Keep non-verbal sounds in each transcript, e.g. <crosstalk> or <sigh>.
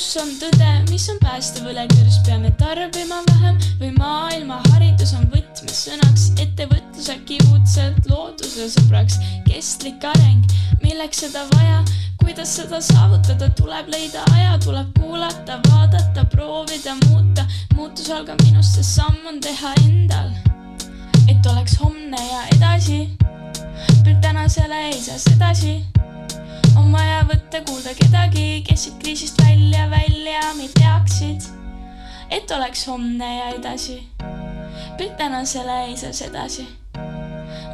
kus on tõde, mis on päästev õlekõrs, peame tarbima vähem või maailma haridus on võtmesõnaks, ettevõtlus äkki uudselt looduse sõbraks, kestlik areng, milleks seda vaja, kuidas seda saavutada, tuleb leida aja, tuleb kuulata, vaadata, proovida muuta, muutus algab minust, sest samm on teha endal, et oleks homne ja edasi, tänasele ei saa sedasi on vaja võtta kuulda kedagi, kes siit kriisist välja, välja meid peaksid, et oleks homne ja edasi. tänasele ei saa sedasi.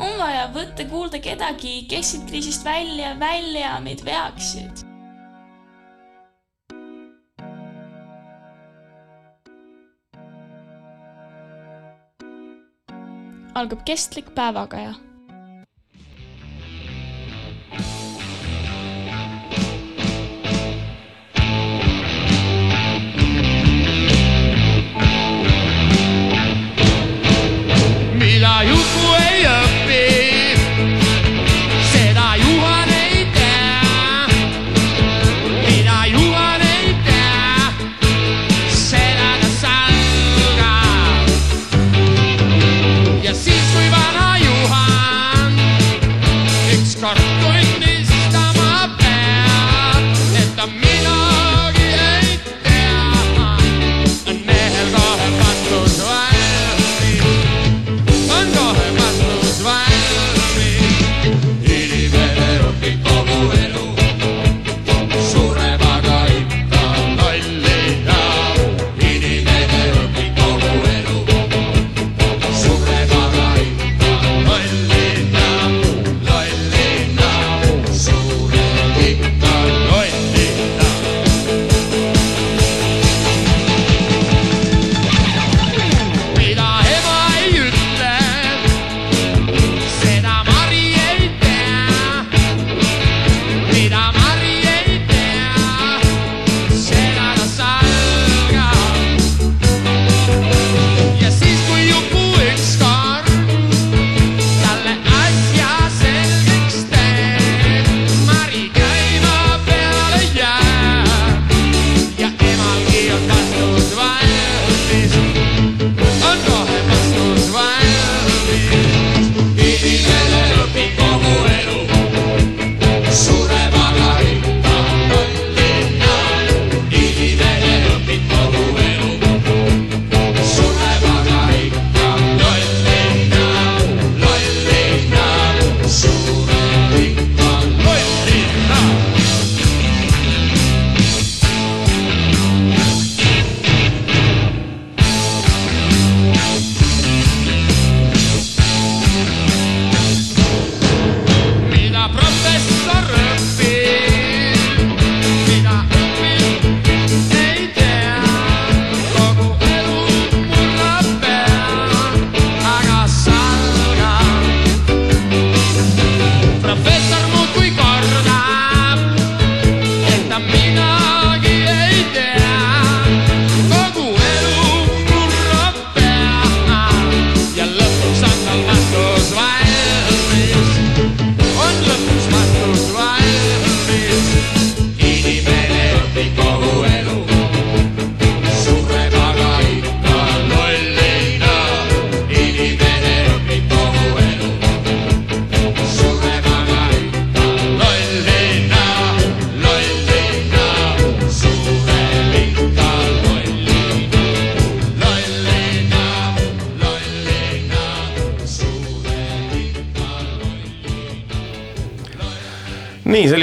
on vaja võtta kuulda kedagi, kes siit kriisist välja, välja meid veaksid. algab kestlik päevakaja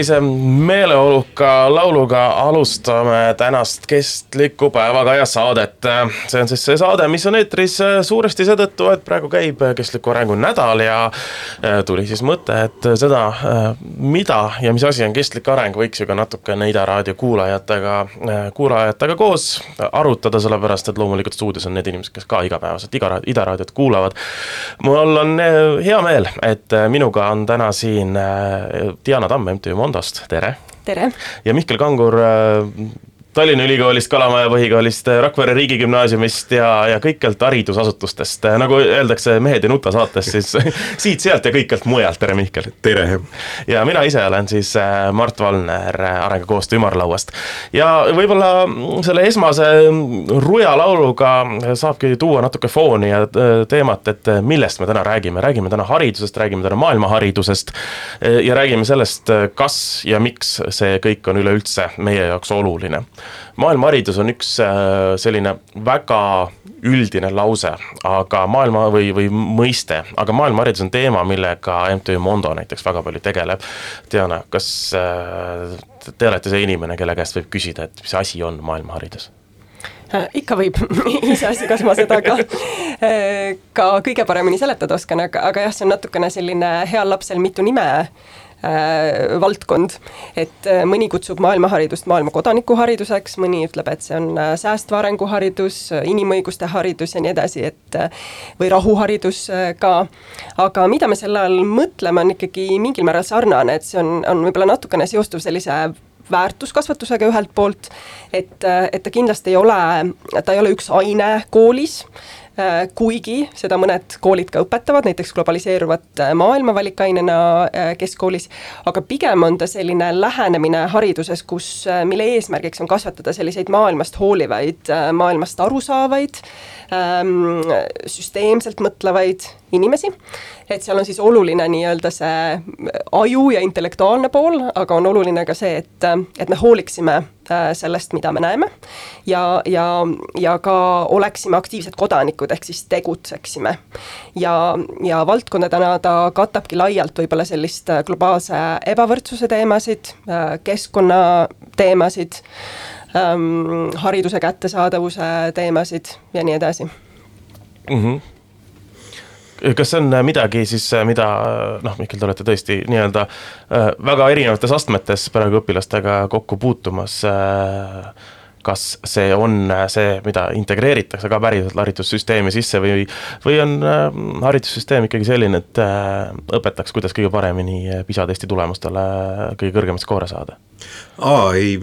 nii sellise meeleoluka lauluga alustame tänast kestliku päevakaja saadet. see on siis see saade, mis on eetris suuresti seetõttu, et praegu käib kestliku arengu nädal ja äh, tuli siis mõte, et seda, mida ja mis asi on kestlik areng, võiks ju ka natukene Ida raadio kuulajatega, kuulajatega koos arutada, sellepärast et loomulikult stuudios on need inimesed, kes ka igapäevaselt Iga, Ida raadiot kuulavad. mul on hea meel, et minuga on täna siin Diana Tamm MTÜ Mondost, tere. tere, ja Mihkel Kangur äh, Tallinna Ülikoolist, Kalamaja põhikoolist, Rakvere Riigigümnaasiumist ja, ja kõikjalt haridusasutustest, nagu öeldakse Mehed ei nuta saates, siis <laughs> siit-sealt ja kõikjalt mujalt, tere Mihkel! tere! ja mina ise olen siis äh, Mart Valner äh, Arengukoostöö ümarlauast. ja võib-olla selle esmase Ruja lauluga saabki tuua natuke fooni ja äh, teemat, et millest me täna räägime, räägime täna haridusest, räägime täna maailmaharidusest ja räägime sellest, kas ja miks see kõik on üleüldse meie jaoks oluline maailma haridus on üks äh, selline väga üldine lause, aga maailma või, või mõiste, aga maailma haridus on teema, millega MTÜ Mondo näiteks väga palju tegeleb. Diana, kas äh, te olete see inimene, kelle käest võib küsida, et mis asi on maailmaharidus? Äh, ikka võib, <laughs> iseasi, kas ma seda ka, <laughs> ka kõige paremini seletada oskan, aga, aga jah, see on natukene selline heal lapsel mitu nime äh, valdkond. et äh, mõni kutsub maailmaharidust maailma kodanikuhariduseks, mõni ütleb, et see on äh, säästva arengu haridus, inimõiguste haridus ja nii edasi, et äh, või rahuharidus äh, ka. aga mida me selle all mõtleme, on ikkagi mingil määral sarnane, et see on, on võib-olla natukene seostuv sellise väärtuskasvatusega ühelt poolt, et, äh, et ta kindlasti ei ole, ta ei ole üks aine koolis Äh, kuigi seda mõned koolid ka õpetavad, näiteks globaliseeruvat äh, maailma valikainena äh, keskkoolis, aga pigem on ta selline lähenemine hariduses, kus, mille eesmärgiks on kasvatada selliseid maailmast hoolivaid, maailmast aru saavaid, ähm, süsteemselt mõtlevaid inimesi et seal on siis oluline nii-öelda see aju ja intellektuaalne pool, aga on oluline ka see, et, et me hooliksime äh, sellest, mida me näeme. ja, ja, ja ka oleksime aktiivsed kodanikud, ehk siis tegutseksime. ja, ja valdkondadena ta katabki laialt võib-olla sellist äh, globaalse ebavõrdsuse teemasid, äh, keskkonna teemasid ähm,, hariduse kättesaadavuse teemasid ja nii edasi mm. -hmm kas see on äh, midagi siis, äh, mida äh, noh, Mihkel, te olete tõesti nii-öelda väga erinevates astmetes praegu õpilastega kokku puutumas. Kas see on see, mida integreeritakse ka päriselt haridussüsteemi sisse või, või on haridussüsteem ikkagi selline, et õpetaks, kuidas kõige paremini PISA testi tulemustele kõige kõrgemaid skoore saada? aa, ei,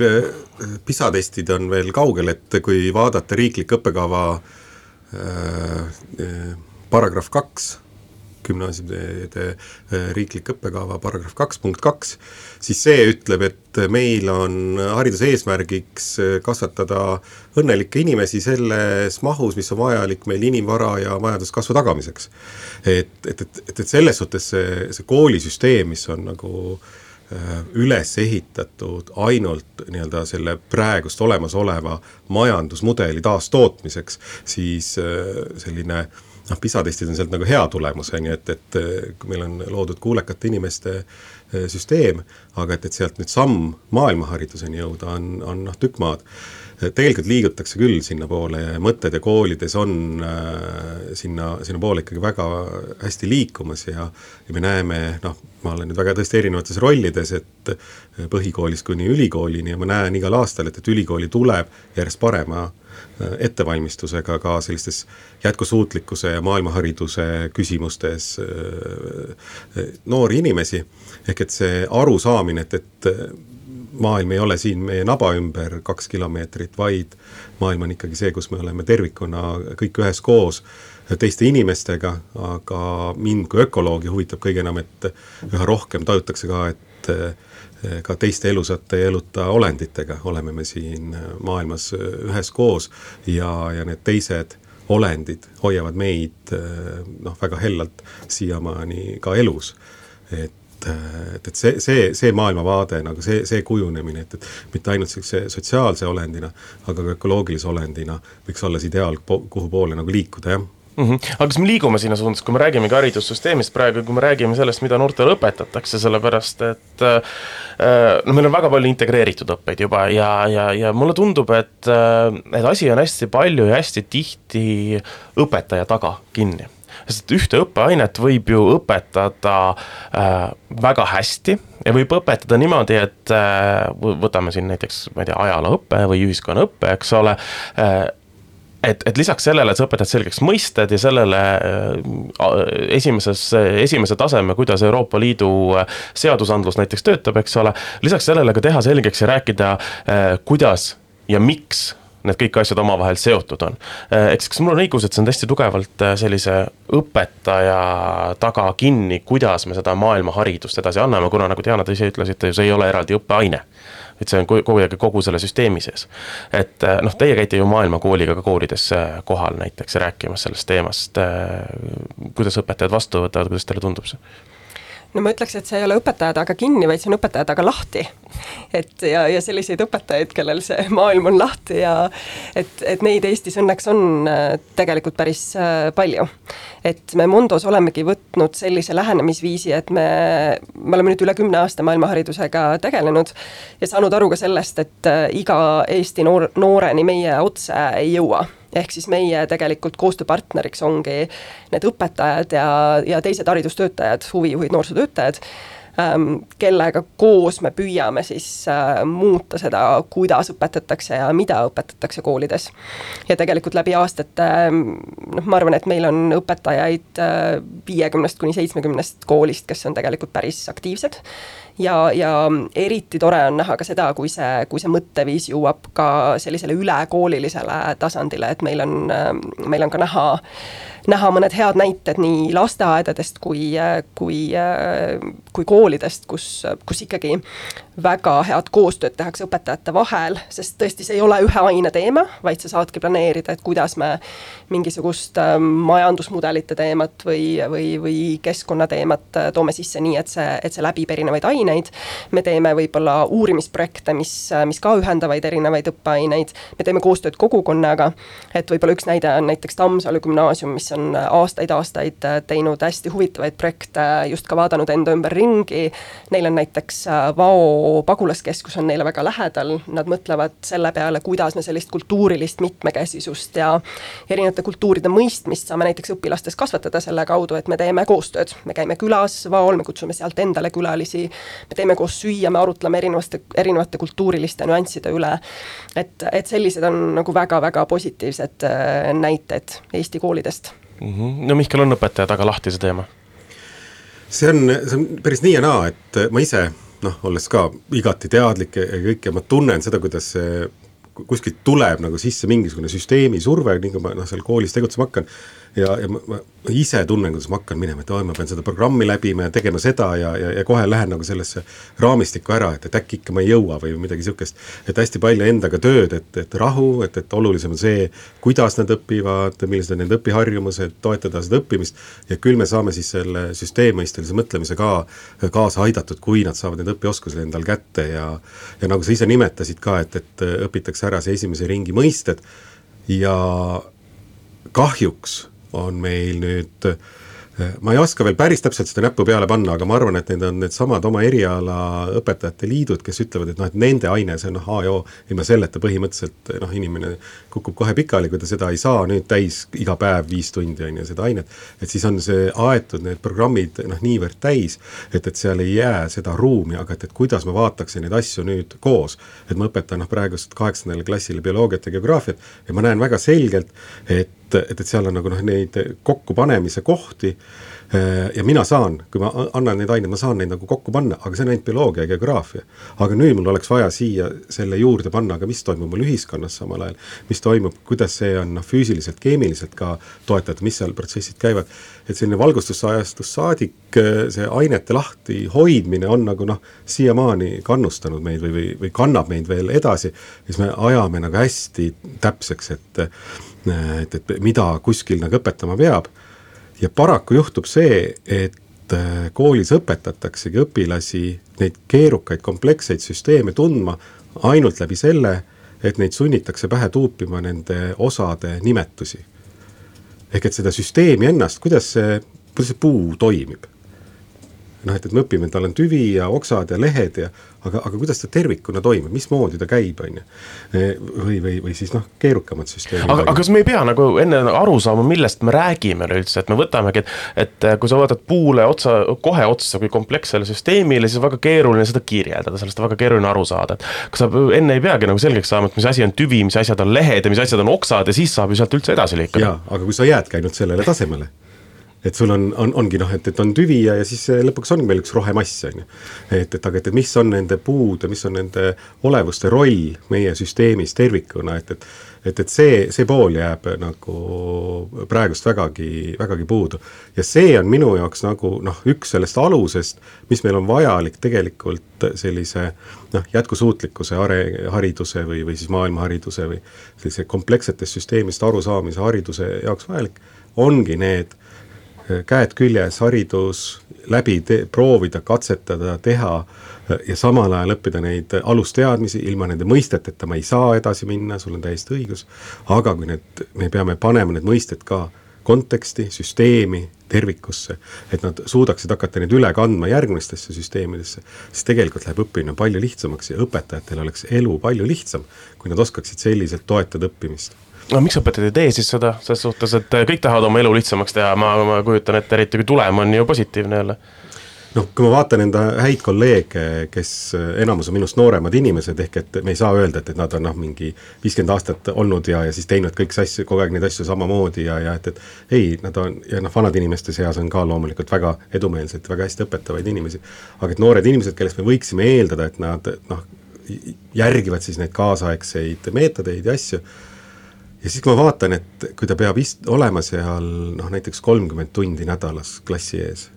PISA testid on veel kaugel, et kui vaadata riiklik õppekava äh, paragrahv kaks, gümnaasiumide äh, riiklik õppekava paragrahv kaks punkt kaks, siis see ütleb, et meil on hariduse eesmärgiks äh, kasvatada õnnelikke inimesi selles mahus, mis on vajalik meil inimvara ja majanduskasvu tagamiseks. et, et, et, et, et selles suhtes see, see koolisüsteem, mis on nagu äh, üles ehitatud ainult nii-öelda selle praegust olemasoleva majandusmudeli taastootmiseks, siis selline äh, noh, PISA testid on sealt nagu hea tulemus, on ju, et, et meil on loodud kuulekate inimeste eh, süsteem, aga et, et sealt nüüd samm maailmahariduseni jõuda on, on noh, tükk maad. tegelikult liigutakse küll sinnapoole ja mõtted ja koolides on äh, sinna, sinnapoole ikkagi väga hästi liikumas ja ja me näeme, noh, ma olen nüüd väga tõesti erinevates rollides, et põhikoolist kuni ülikoolini ja ma näen igal aastal, et, et ülikooli tuleb järjest parema Äh, ettevalmistusega ka sellistes jätkusuutlikkuse ja maailmahariduse küsimustes äh, äh, noori inimesi. ehk et see arusaamine, et, et maailm ei ole siin meie naba ümber kaks kilomeetrit, vaid maailm on ikkagi see, kus me oleme tervikuna kõik üheskoos teiste inimestega, aga mind kui ökoloogi huvitab kõige enam, et üha rohkem tajutakse ka, et ka teiste elusate ja eluta olenditega oleme me siin maailmas üheskoos ja, ja need teised olendid hoiavad meid noh, väga hellalt siiamaani ka elus. et et, et see, see, see maailmavaade nagu see, see kujunemine, et, et mitte ainult sihukese sotsiaalse olendina, aga ka ökoloogilise olendina võiks olla see ideaal, kuhu poole nagu liikuda, jah mm. -hmm. aga kas me liigume sinna suunas, kui me räägimegi haridussüsteemist praegu, kui me räägime sellest, mida noortele õpetatakse, sellepärast et äh, no meil on väga palju integreeritud õppeid juba ja, ja, ja mulle tundub, et, äh, et asi on hästi palju ja hästi tihti õpetaja taga kinni sest ühte õppeainet võib ju õpetada äh, väga hästi ja võib õpetada niimoodi, et äh, võtame siin näiteks, ma ei tea, ajalooõppe või ühiskonnaõppe, eks ole äh,, et, et lisaks sellele, et sa õpetad selgeks mõisted ja sellele äh, esimeses, esimese taseme, kuidas Euroopa Liidu äh, seadusandlus näiteks töötab, eks ole. lisaks sellele ka teha selgeks ja rääkida, äh, kuidas ja miks need kõik asjad omavahel seotud on. siis kas mul on õigus, et see on hästi tugevalt sellise õpetaja taga kinni, kuidas me seda maailmaharidust edasi anname, kuna nagu Diana, te ise ütlesite, see ei ole eraldi õppeaine et see on kogu aeg kogu selle süsteemi sees. et noh, teie käite ju maailmakooliga ka koolides kohal näiteks rääkimas sellest teemast. kuidas õpetajad vastu võtavad, kuidas teile tundub see? No ma ütleks, et see ei ole õpetaja taga kinni, vaid see on õpetaja taga lahti. et ja, ja selliseid õpetajaid, kellel see <laughs> maailm on lahti ja et, et neid Eestis õnneks on äh, tegelikult päris äh, palju. et me Mondos olemegi võtnud sellise lähenemisviisi, et me, me oleme nüüd üle kümne aasta maailmaharidusega tegelenud ja saanud aru ka sellest, et äh, iga Eesti noor, nooreni meie otse ei jõua ehk siis meie tegelikult koostööpartneriks ongi need õpetajad ja, ja teised haridustöötajad, huvijuhid, noorsootöötajad kellega koos me püüame siis äh, muuta seda, kuidas õpetatakse ja mida õpetatakse koolides. ja tegelikult läbi aastate noh, ma arvan, et meil on õpetajaid äh, viiekümnest kuni seitsmekümnest koolist, kes on tegelikult päris aktiivsed ja, ja eriti tore on näha ka seda, kui see, kui see mõtteviis jõuab ka sellisele ülekoolilisele tasandile, et meil on, meil on ka näha näha mõned head näited nii lasteaedadest kui, kui, kui koolidest, kus, kus ikkagi väga head koostööd tehakse õpetajate vahel, sest tõesti, see ei ole ühe aine teema, vaid sa saadki planeerida, et kuidas me mingisugust ähm, majandusmudelite teemat või, või, või keskkonnateemat äh, toome sisse nii, et see, et see läbib erinevaid aineid. me teeme võib-olla uurimisprojekte, mis, mis ka ühendavaid erinevaid õppeaineid, me teeme koostööd kogukonnaga, et võib-olla üks näide on näiteks Tammsalu gümnaasium, mis on aastaid-aastaid äh, teinud hästi huvitavaid projekte, just ka vaadanud enda ümber ringi, neil on näiteks äh, Vao pagulaskeskus on neile väga lähedal, nad mõtlevad selle peale, kuidas me sellist kultuurilist mitmekesisust ja erinevate kultuuride mõistmist saame näiteks õpilastes kasvatada selle kaudu, et me teeme koostööd, me käime külas Vaol, me kutsume sealt endale külalisi, me teeme koos süüa, me arutleme erinevate, erinevate kultuuriliste nüansside üle. et, et sellised on nagu väga-väga positiivsed äh, näited Eesti koolidest mm. -hmm. no Mihkel, on õpetaja taga lahti see teema? see on, see on päris nii ja naa, et ma ise noh, olles ka igati teadlik ja kõik ja ma tunnen seda, kuidas see kuskilt tuleb nagu sisse mingisugune süsteemi surve, nii kui ma noh, seal koolis tegutsema hakkan ja, ja ma, ma ise tunnen, kuidas ma hakkan minema, et oi, ma pean seda programmi läbima ja tegema seda ja, ja, ja kohe lähen nagu sellesse raamistikku ära, et, et äkki ikka ma ei jõua või midagi sihukest. et hästi palju endaga tööd, et, et rahu, et, et olulisem on see, kuidas nad õpivad, millised on nende õpiharjumused, toetada seda õppimist. ja küll me saame siis selle süsteemmõistelise mõtlemise ka kaasa aidatud, kui nad saavad need õpioskused endal kätte ja. ja nagu sa ise nimetasid ka, et, et õpitakse ära see esimese ringi mõisted ja kahjuks on meil nüüd ma ei oska veel päris täpselt seda näppu peale panna, aga ma arvan, et need on needsamad oma eriala õpetajate liidud, kes ütlevad, et noh, et nende aine, see on noh, A ja O, ilma selleta põhimõtteliselt noh, inimene kukub kohe pikali, kui ta seda ei saa nüüd täis iga päev viis tundi, on ju, seda ainet. et siis on see aetud, need programmid noh, niivõrd täis, et, et seal ei jää seda ruumi, aga et, et kuidas ma vaataksin neid asju nüüd koos. et ma õpetan noh, praegust kaheksandale klassile bioloogiat ja geograafiat ja ma näen väga selgelt, et et, et, seal on nagu noh, neid kokkupanemise kohti ja mina saan, kui ma annan neid aineid, ma saan neid nagu kokku panna, aga see on ainult bioloogia ja geograafia. aga nüüd mul oleks vaja siia selle juurde panna ka, mis toimub mul ühiskonnas samal ajal, mis toimub, kuidas see on noh, füüsiliselt, keemiliselt ka toetatud, mis seal protsessid käivad. et selline valgustusajastust saadik, äh, see ainete lahti hoidmine on nagu noh, siiamaani kannustanud meid või, või, või kannab meid veel edasi, siis me ajame nagu hästi täpseks, et et, et mida kuskil nagu õpetama peab ja paraku juhtub see, et äh, koolis õpetataksegi õpilasi neid keerukaid kompleksseid süsteeme tundma ainult läbi selle, et neid sunnitakse pähe tuupima nende osade nimetusi. ehk et seda süsteemi ennast, kuidas see, kuidas see puu toimib noh, et, et me õpime, tal on tüvi ja oksad ja lehed ja aga, aga kuidas ta tervikuna toimib, mismoodi ta käib, on ju. või, või, või siis noh, keerukamad süsteemid. aga, aga kas me ei pea nagu enne aru saama, millest me räägime üleüldse, et me võtamegi, et, et kui sa vaatad puule otsa, kohe otsa kui komplekssele süsteemile, siis on väga keeruline seda kirjeldada, sellest on väga keeruline aru saada, et kas sa enne ei peagi nagu selgeks saama, et mis asi on tüvi, mis asjad on lehed ja mis asjad on oksad ja siis saab ju sealt üldse edasi liikuda. jaa, aga kui sa jäädki ainult sellele tasemele et sul on, on, ongi noh, et, et on tüvi ja, ja siis eh, lõpuks ongi meil üks rohemass, on ju. et, et aga, et, et mis on nende puude, mis on nende olevuste roll meie süsteemis tervikuna, et, et et, et see, see pool jääb nagu praegust vägagi, vägagi puudu. ja see on minu jaoks nagu noh, üks sellest alusest, mis meil on vajalik tegelikult sellise noh, jätkusuutlikkuse are-, hariduse või, või siis maailmahariduse või sellise komplekssetest süsteemist arusaamise hariduse jaoks vajalik, ongi need käed küljes haridus läbi te-, proovida, katsetada, teha ja samal ajal õppida neid alusteadmisi, ilma nende mõisteteta ma ei saa edasi minna, sul on täiesti õigus, aga kui need, me peame panema need mõisted ka konteksti, süsteemi, tervikusse, et nad suudaksid hakata neid üle kandma järgmistesse süsteemidesse, siis tegelikult läheb õppimine palju lihtsamaks ja õpetajatel oleks elu palju lihtsam, kui nad oskaksid selliselt toetada õppimist no miks õpetajad ei tee siis seda, selles suhtes, et kõik tahavad oma elu lihtsamaks teha, ma, ma kujutan ette, eriti kui tulem on ju positiivne jälle. Noh, kui ma vaatan enda häid kolleege, kes enamus on minust nooremad inimesed, ehk et me ei saa öelda, et, et nad on noh, mingi viiskümmend aastat olnud ja, ja siis teinud kõik asju, kogu aeg neid asju samamoodi ja, ja et, et ei, nad on, ja noh, vanade inimeste seas on ka loomulikult väga edumeelseid, väga hästi õpetavaid inimesi, aga et noored inimesed, kellest me võiksime eeldada, et nad noh, järgivad siis neid kaasaegseid meetodeid ja asju, ja siis, kui ma vaatan, et kui ta peab ist-, olema seal noh, näiteks kolmkümmend tundi nädalas klassi ees,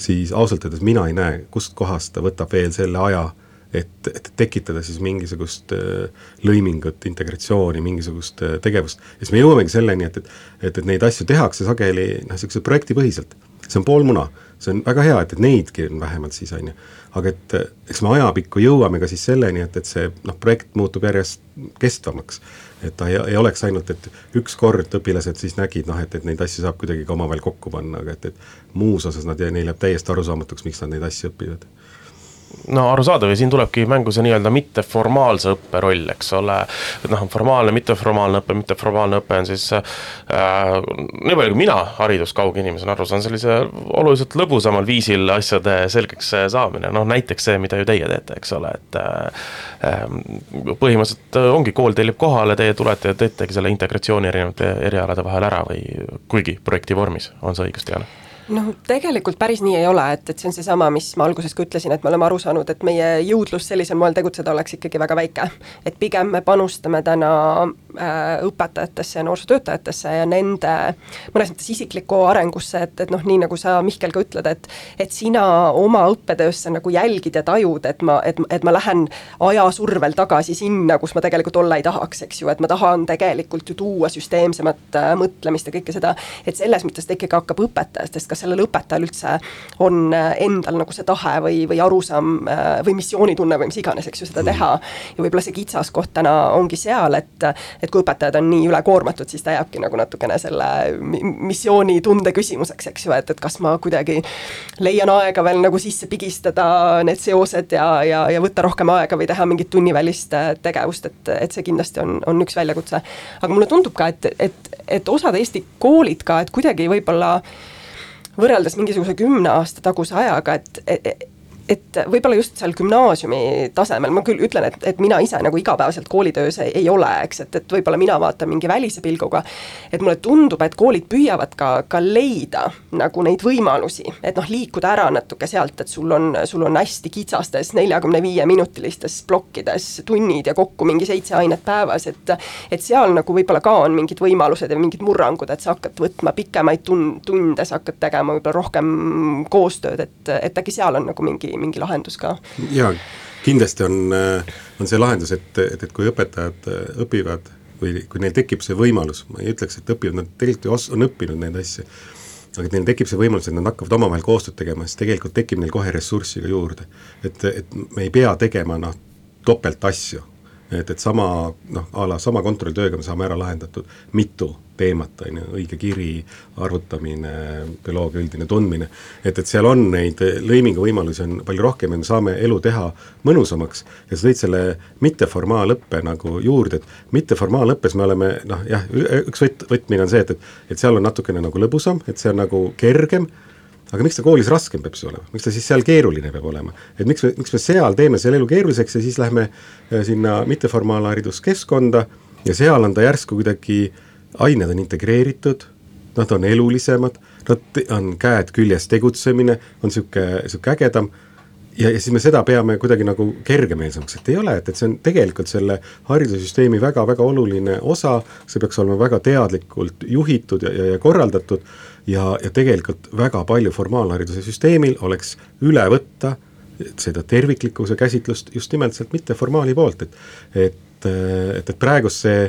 siis ausalt öeldes mina ei näe, kustkohast ta võtab veel selle aja, et, et tekitada siis mingisugust äh, lõimingut, integratsiooni, mingisugust äh, tegevust. ja siis me jõuamegi selleni, et, et, et, et neid asju tehakse sageli noh, niisuguse projektipõhiselt. see on pool muna, see on väga hea, et, et neidki on vähemalt siis, on ju. aga et eks me ajapikku jõuame ka siis selleni, et, et see noh, projekt muutub järjest kestvamaks et ta ei, ei oleks ainult, et ükskord õpilased siis nägid noh, et, et neid asju saab kuidagi ka omavahel kokku panna, aga et, et muus osas nad, neil jääb täiesti arusaamatuks, miks nad neid asju õpivad no arusaadav ja siin tulebki mängu see nii-öelda mitteformaalse õppe roll, eks ole. et noh, formaalne, mitteformaalne õpe, mitteformaalne õpe on siis äh,, nii palju kui mina hariduskauge inimesena aru saan, sellise oluliselt lõbusamal viisil asjade selgeks saamine, noh näiteks see, mida ju teie teete, eks ole, et äh, põhimõtteliselt ongi, kool tellib kohale, teie tulete ja teetegi selle integratsiooni erinevate erialade vahel ära või kuigi projekti vormis, on see õigesti jälle? Noh, tegelikult päris nii ei ole, et, et see on seesama, mis ma alguses ka ütlesin, et me oleme aru saanud, et meie jõudlus sellisel moel tegutseda oleks ikkagi väga väike. et pigem me panustame täna äh, õpetajatesse ja noorsootöötajatesse ja nende mõnes mõttes isiklikku arengusse, et, et noh, nii nagu sa, Mihkel, ka ütled, et et sina oma õppetöösse nagu jälgid ja tajud, et ma, et, et ma lähen ajasurvel tagasi sinna, kus ma tegelikult olla ei tahaks, eks ju, et ma tahan tegelikult ju tuua süsteemsemat äh, mõtlemist ja kõike seda, et selles mõttes ta ikkagi hakkab õpetajast, kas sellel õpetajal üldse on äh, endal nagu see tahe või, või arusaam äh, või missioonitunne või mis iganes, eks ju, seda teha. ja võib-olla see kitsaskoht täna ongi seal, et, et kui õpetajad on nii ülekoormatud, siis ta jääbki nagu natukene selle missioonitunde küsimuseks, eks ju, et, et kas ma kuidagi leian aega veel nagu sisse pigistada need seosed ja, ja, ja võtta rohkem aega või teha mingit tunnivälist äh, tegevust, et, et see kindlasti on, on üks väljakutse. aga mulle tundub ka, et, et, et osad Eesti koolid ka, et kuidagi võib-olla võrreldes mingisuguse kümne aasta taguse ajaga, et, et võib-olla just seal gümnaasiumi tasemel, ma küll ütlen, et, et mina ise nagu igapäevaselt koolitöös ei, ei ole, eks, et, et võib-olla mina vaatan mingi välise pilguga, et mulle tundub, et koolid püüavad ka, ka leida nagu neid võimalusi, et noh, liikuda ära natuke sealt, et sul on, sul on hästi kitsastes neljakümne viie minutilistes plokkides tunnid ja kokku mingi seitse ainet päevas, et et seal nagu võib-olla ka on mingid võimalused ja mingid murrangud, et sa hakkad võtma pikemaid tun-, tunde, sa hakkad tegema võib-olla rohkem koostööd, et, et äkki seal on nagu mingi mingi lahendus ka. jaa, kindlasti on, äh, on see lahendus, et, et, et kui õpetajad äh, õpivad või kui neil tekib see võimalus, ma ei ütleks, et õpivad, nad tegelikult ju os-, on õppinud neid asju, aga et neil tekib see võimalus, et nad hakkavad omavahel koostööd tegema, siis tegelikult tekib neil kohe ressurssi ka juurde. et, et me ei pea tegema noh, topelt asju et, et sama noh, a la sama kontrolltööga me saame ära lahendatud mitu teemat, on ju, õige kiri, arvutamine, bioloogia üldine tundmine, et, et seal on neid lõimingu võimalusi on palju rohkem ja me saame elu teha mõnusamaks. ja sa tõid selle mitteformaalõppe nagu juurde, et mitteformaalõppes me oleme noh jah, üks võt-, võtmine on see, et, et et seal on natukene nagu lõbusam, et see on nagu kergem aga miks ta koolis raskem peab siis olema, miks ta siis seal keeruline peab olema? et miks me, miks me seal teeme selle elu keeruliseks ja siis lähme äh, sinna mitteformaalhariduskeskkonda ja seal on ta järsku kuidagi, ained on integreeritud, nad on elulisemad, nad on käed küljes tegutsemine, on niisugune, niisugune ägedam ja, ja siis me seda peame kuidagi nagu kergemeelsemaks, et ei ole, et, et see on tegelikult selle haridussüsteemi väga-väga oluline osa, see peaks olema väga teadlikult juhitud ja, ja, ja korraldatud ja, ja tegelikult väga palju formaalhariduse süsteemil oleks üle võtta seda terviklikkuse käsitlust just nimelt sealt mitteformaali poolt, et et, et, et praegust see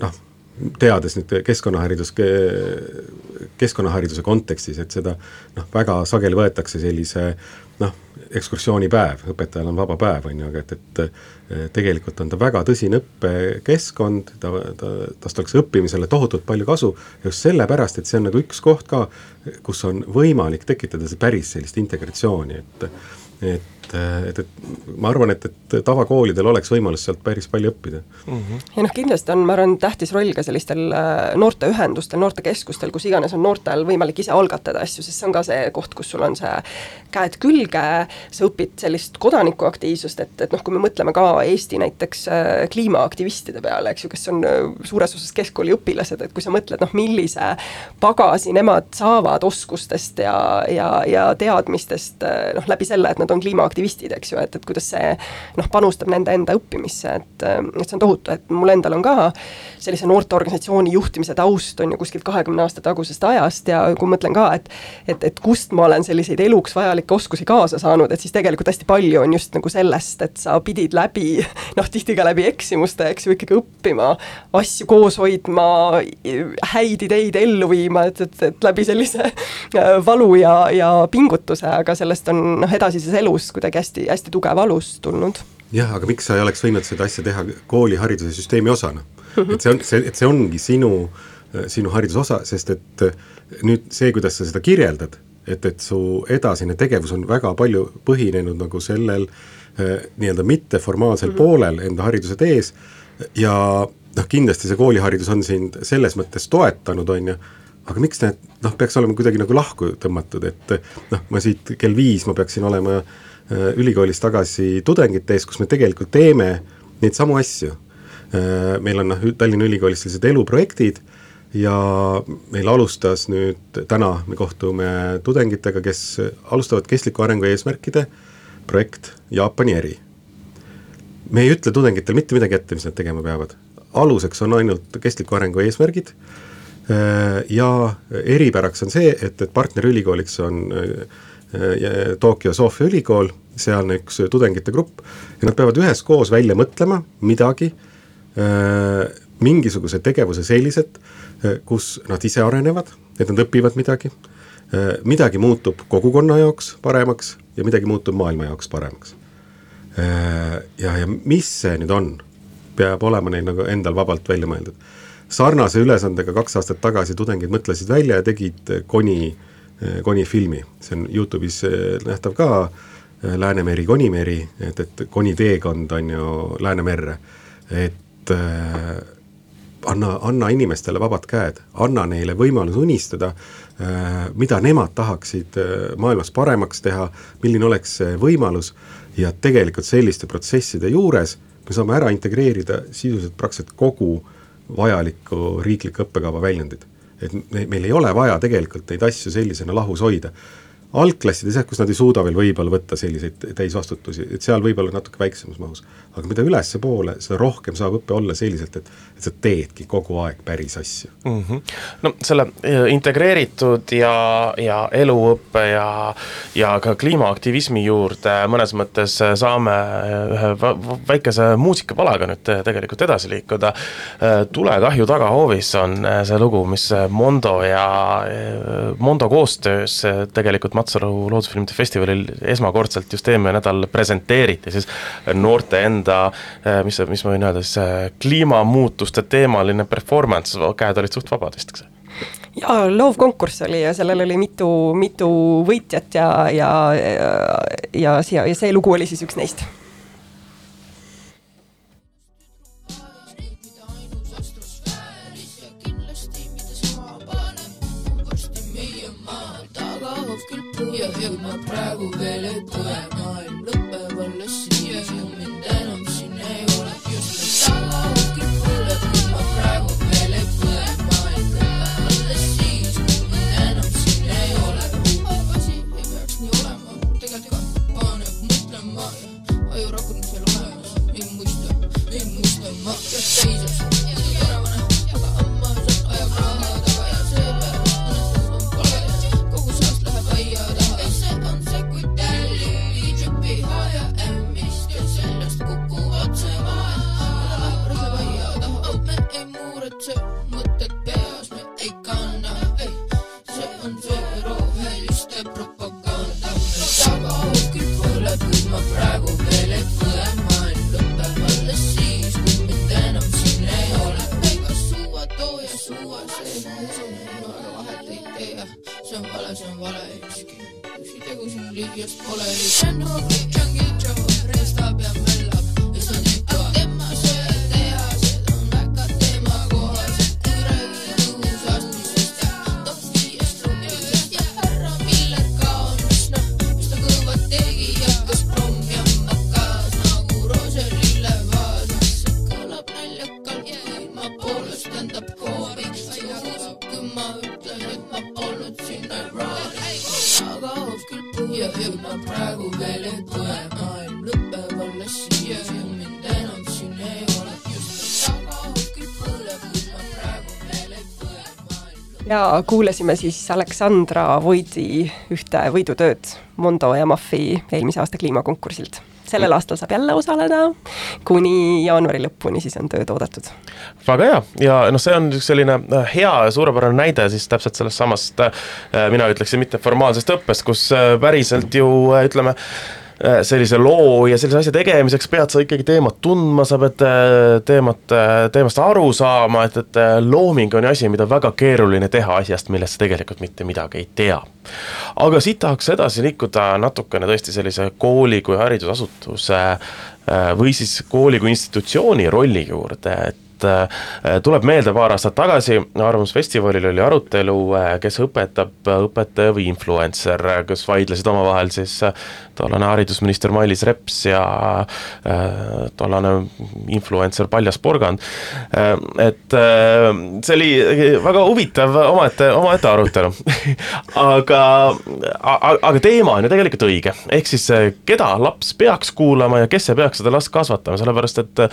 noh, teades nüüd keskkonnaharidus, keskkonnahariduse kontekstis, et seda noh, väga sageli võetakse sellise noh, ekskursioonipäev, õpetajal on vaba päev, on ju, aga et, et tegelikult on ta väga tõsine õppekeskkond, ta, ta, tast oleks õppimisele tohutult palju kasu, just sellepärast, et see on nagu üks koht ka, kus on võimalik tekitada see päris sellist integratsiooni, et et et, et ma arvan, et, et tavakoolidel oleks võimalus sealt päris palju õppida mm. -hmm. ja noh, kindlasti on, ma arvan, tähtis roll ka sellistel äh, noorteühendustel, noortekeskustel, kus iganes on noortel võimalik ise algatada asju, sest see on ka see koht, kus sul on see käed külge, sa õpid sellist kodanikuaktiivsust, et, et noh, kui me mõtleme ka Eesti näiteks äh, kliimaaktivistide peale, eks ju, kes on äh, suures osas keskkooli õpilased, et kui sa mõtled, noh, millise pagasi nemad saavad oskustest ja, ja, ja teadmistest noh, läbi selle, et nad on kliimaaktivistid, aktivistid, eks ju, et, et kuidas see noh, panustab nende enda õppimisse, et, et see on tohutu, et mul endal on ka sellise noorteorganisatsiooni juhtimise taust on ju kuskilt kahekümne aasta tagusest ajast ja kui mõtlen ka, et et, et kust ma olen selliseid eluks vajalikke oskusi kaasa saanud, et siis tegelikult hästi palju on just nagu sellest, et sa pidid läbi noh, tihti ka läbi eksimuste, eks ju, ikkagi õppima, asju koos hoidma, häid ideid ellu viima, et, et, et läbi sellise äh, valu ja, ja pingutuse, aga sellest on noh, edasises elus kuidagi hästi, hästi tugev alus tulnud. jah, aga miks sa ei oleks võinud seda asja teha koolihariduse süsteemi osana et see on, see, et see ongi sinu, sinu hariduse osa, sest et nüüd see, kuidas sa seda kirjeldad, et, et su edasine tegevus on väga palju põhinenud nagu sellel eh, nii-öelda mitteformaalsel mm -hmm. poolel enda hariduse tees ja noh, kindlasti see kooliharidus on sind selles mõttes toetanud, on ju, aga miks need noh, peaks olema kuidagi nagu lahku tõmmatud, et noh, ma siit kell viis ma peaksin olema äh, ülikoolis tagasi tudengite ees, kus me tegelikult teeme neid samu asju. Äh, meil on noh, Tallinna Ülikoolis sellised eluprojektid ja meil alustas nüüd, täna me kohtume tudengitega, kes alustavad kestliku arengu eesmärkide projekt Jaapani eri. me ei ütle tudengitele mitte midagi ette, mis nad tegema peavad, aluseks on ainult kestliku arengu eesmärgid ja eripäraks on see, et, et partnerülikooliks on Tokyo Sofia ülikool, sealne üks tudengite grupp ja nad peavad üheskoos välja mõtlema midagi, äh, mingisuguse tegevuse sellised, äh, kus nad ise arenevad, et nad õpivad midagi, äh, midagi muutub kogukonna jaoks paremaks ja midagi muutub maailma jaoks paremaks. ja, ja mis see nüüd on, peab olema neil nagu endal vabalt välja mõeldud. Sarnase ülesandega kaks aastat tagasi tudengid mõtlesid välja ja tegid koni äh, Koni filmi, see on Youtube'is eh, nähtav ka, eh, Läänemeri, Konimeri, et, et Koni teekond on ju Läänemerre, et äh, anna, anna inimestele vabad käed, anna neile võimalus unistada äh,, mida nemad tahaksid äh, maailmas paremaks teha, milline oleks see võimalus. Ja tegelikult selliste protsesside juures me saame ära integreerida sisuliselt praktiliselt kogu vajalikku riikliku õppekava väljundit et me, meil ei ole vaja tegelikult neid asju sellisena lahus hoida algklassides jah, kus nad ei suuda veel võib-olla võtta selliseid täisvastutusi, et seal võib-olla natuke väiksemas mahus. aga mida ülespoole, seda rohkem saab õpe olla selliselt, et, et sa teedki kogu aeg päris asju mm. -hmm. no selle integreeritud ja, ja eluõppe ja, ja ka kliimaaktivismi juurde mõnes mõttes saame ühe väikese muusikapalaga nüüd tegelikult edasi liikuda. tulekahju tagahoovis on see lugu, mis Mondo ja Mondo koostöös tegelikult Matsalu loodusfilmide festivalil esmakordselt just eelmine nädal presenteeriti siis noorte enda, eh, mis, mis ma võin öelda siis, eh, kliimamuutuste teemaline performance, käed olid suht vabad vist, eks? jaa, loovkonkurss oli ja sellel oli mitu, mitu võitjat ja, ja, ja, ja, ja see lugu oli siis üks neist praegu ja kuulasime siis Aleksandra Voidi ühte võidutööd Mondo ja Mafi eelmise aasta kliimakonkursilt. sellel aastal saab jälle osaleda, kuni jaanuari lõpuni siis on tööd oodatud. väga hea ja noh, see on üks selline äh, hea ja suurepärane näide siis täpselt sellest samast, äh, mina ütleksin mitteformaalsest õppest, kus äh, päriselt ju ütleme, sellise loo ja sellise asja tegemiseks pead sa ikkagi teemat tundma, sa pead teemat, teemast aru saama, et, et looming on ju asi, mida väga keeruline teha asjast, millest sa tegelikult mitte midagi ei tea. aga siit tahaks edasi liikuda natukene tõesti sellise kooli kui haridusasutuse või siis kooli kui institutsiooni rolli juurde, et tuleb meelde paar aastat tagasi Arvamusfestivalil oli arutelu, kes õpetab, õpetaja või influencer, kes vaidlesid omavahel siis tollane haridusminister Mailis Reps ja tollane influencer Paljas Porgand. et see oli väga huvitav omaette, omaette arutelu <laughs> aga, aga teema on ju tegelikult õige, ehk siis keda laps peaks kuulama ja kes peaks seda last kasvatama, sellepärast et